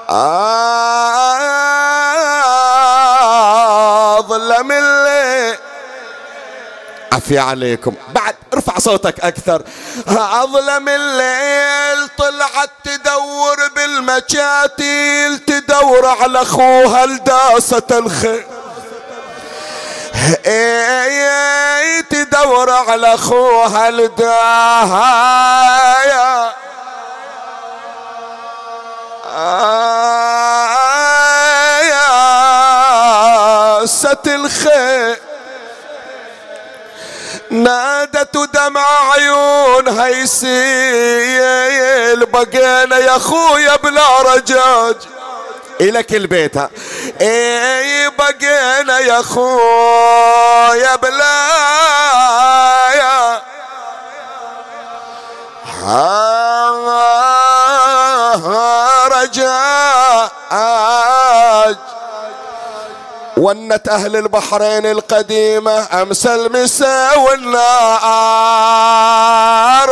ظلم عفي عليكم. بعد ارفع صوتك أكثر. أظلم الليل طلعت تدور بالمكاتيل تدور على أخوها لداسة الخير إيه تدور على أخوها لداها يا ست نادت دمع عيون هيسيل بقينا يا أخويا بلا رجاج. إلك البيت إي بقينا يا أخويا بلا يا رجاج. ونت أهل البحرين القديمة أمس المساء والنار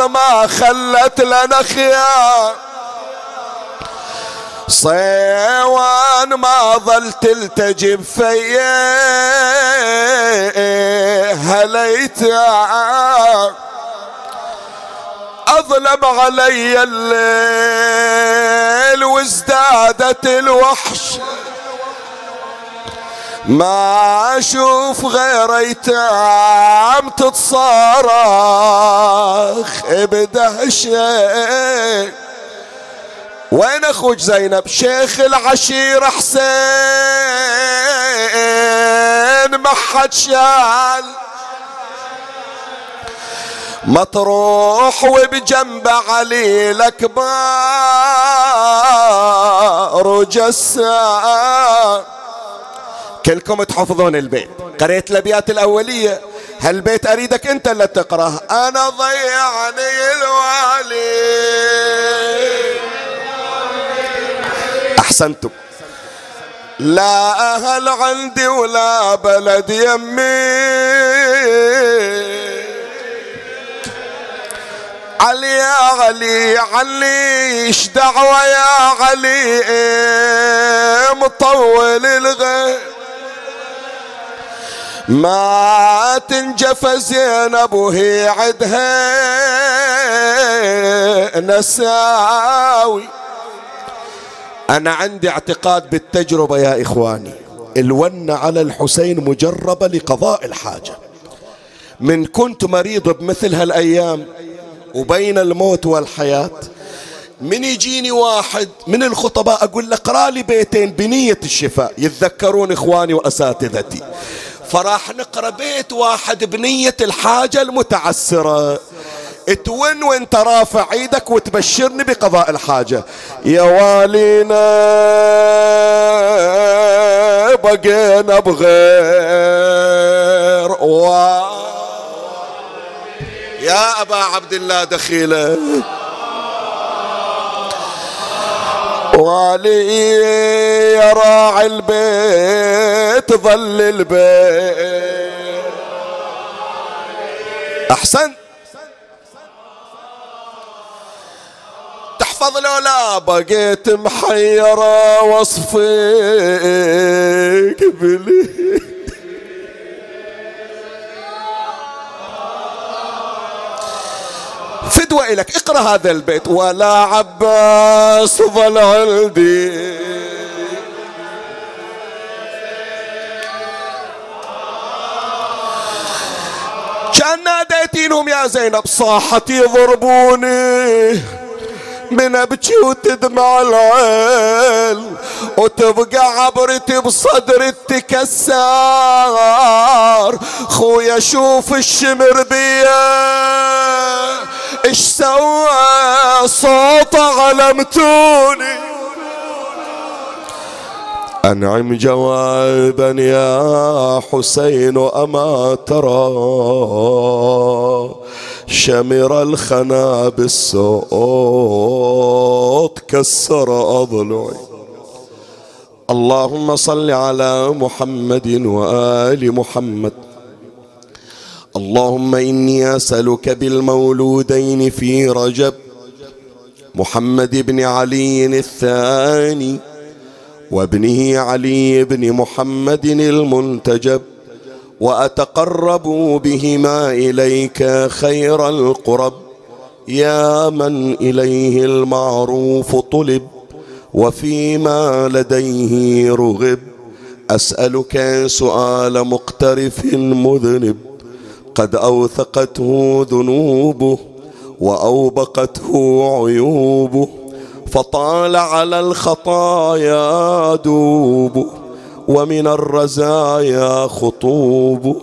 ما خلت لنا خيار. صيوان ما ظل تلتجب فيا هليت أظلم علي الليل وازدادت الوحش. ما أشوف غير أيتام تتصارخ بدهشه وين أخوك زينب؟ شيخ العشير حسين. ما حد شال. مطروح وبجنب علي الاكبر وجسام. كلكم تحفظون البيت. قريت الأبيات الأولية. هالبيت أريدك أنت اللي تقراه أنا ضيعني الوالي. أحسنتم. لا أهل عندي ولا بلد يمي. علي يا علي علي إيش دعوة يا علي؟ مطول الغيب. ما تنجف زينب وهي عدها نساوي. أنا عندي اعتقاد بالتجربة يا إخواني. الون على الحسين مجربة لقضاء الحاجة. من كنت مريض بمثل هالأيام وبين الموت والحياة من يجيني واحد من الخطباء أقول له لي بيتين بنية الشفاء يتذكرون إخواني وأساتذتي. فراح نقرأ بيت واحد بنية الحاجة المتعسرة. تون وانت رافع إيدك وتبشرني بقضاء الحاجة. يا والينا بقينا بغير و... يا أبا عبد الله دخيلة. والي يا راعي البيت. ظل البيت. أحسن؟ تحفظ لو لا بقيت محيرة وصفك بلي. فدوة إلك اقرأ هذا البيت. ولا عباس ظل عندي. ناديتينهم يا زينب صاحت يضربوني. من أبكي وتدمع العين وتبقى عبرتي بصدري تكسر. خويا شوف الشمر بيا إيش سوى؟ صوت علمتوني أنعم جوابا يا حسين أما ترى شمر الخنا بالصوت كسر أضلعي اللهم صل على محمد وآل محمد. اللهم إني أسألك بالمولودين في رجب. محمد بن علي الثاني. وابنه علي بن محمد المنتجب وأتقرب بهما إليك خير القرب. يا من إليه المعروف طلب وفيما لديه رغب. أسألك سؤال مقترف مذنب قد أوثقته ذنوبه وأوبقته عيوبه. فطال على الخطايا دوب ومن الرزايا خطوب.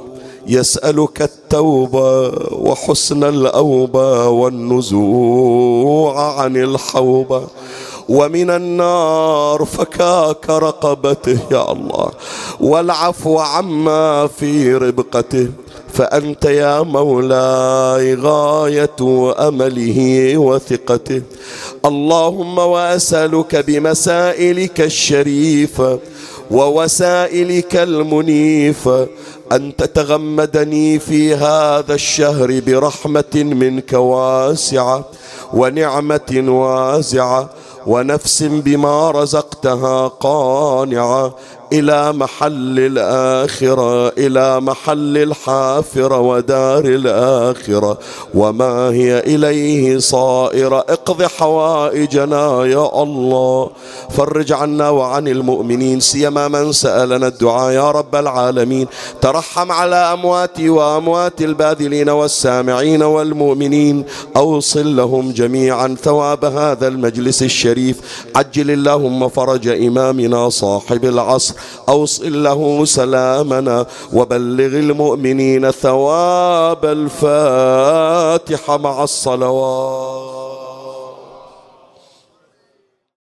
يسألك التوبة وحسن الأوبة والنزوع عن الحوبة ومن النار فكاك رقبته يا الله. والعفو عما في ربقته. فأنت يا مولاي غاية أمله وثقته. اللهم وأسألك بمسائلك الشريفة ووسائلك المنيفة أن تتغمدني في هذا الشهر برحمة منك واسعة ونعمة واسعة. ونفس بما رزقتها قانعة. إلى محل الآخرة إلى محل الحافرة ودار الآخرة. وما هي إليه صائرة اقض حوائجنا يا الله. فرج عنا وعن المؤمنين سيما من سألنا الدعاء يا رب العالمين. ترحم على أمواتي وأموات الباذلين والسامعين والمؤمنين. أوصل لهم جميعا ثواب هذا المجلس الشريف. عجل اللهم فرج إمامنا صاحب العصر. أوصل له سلامنا وبلغ المؤمنين ثواب الفاتحة مع الصلوات.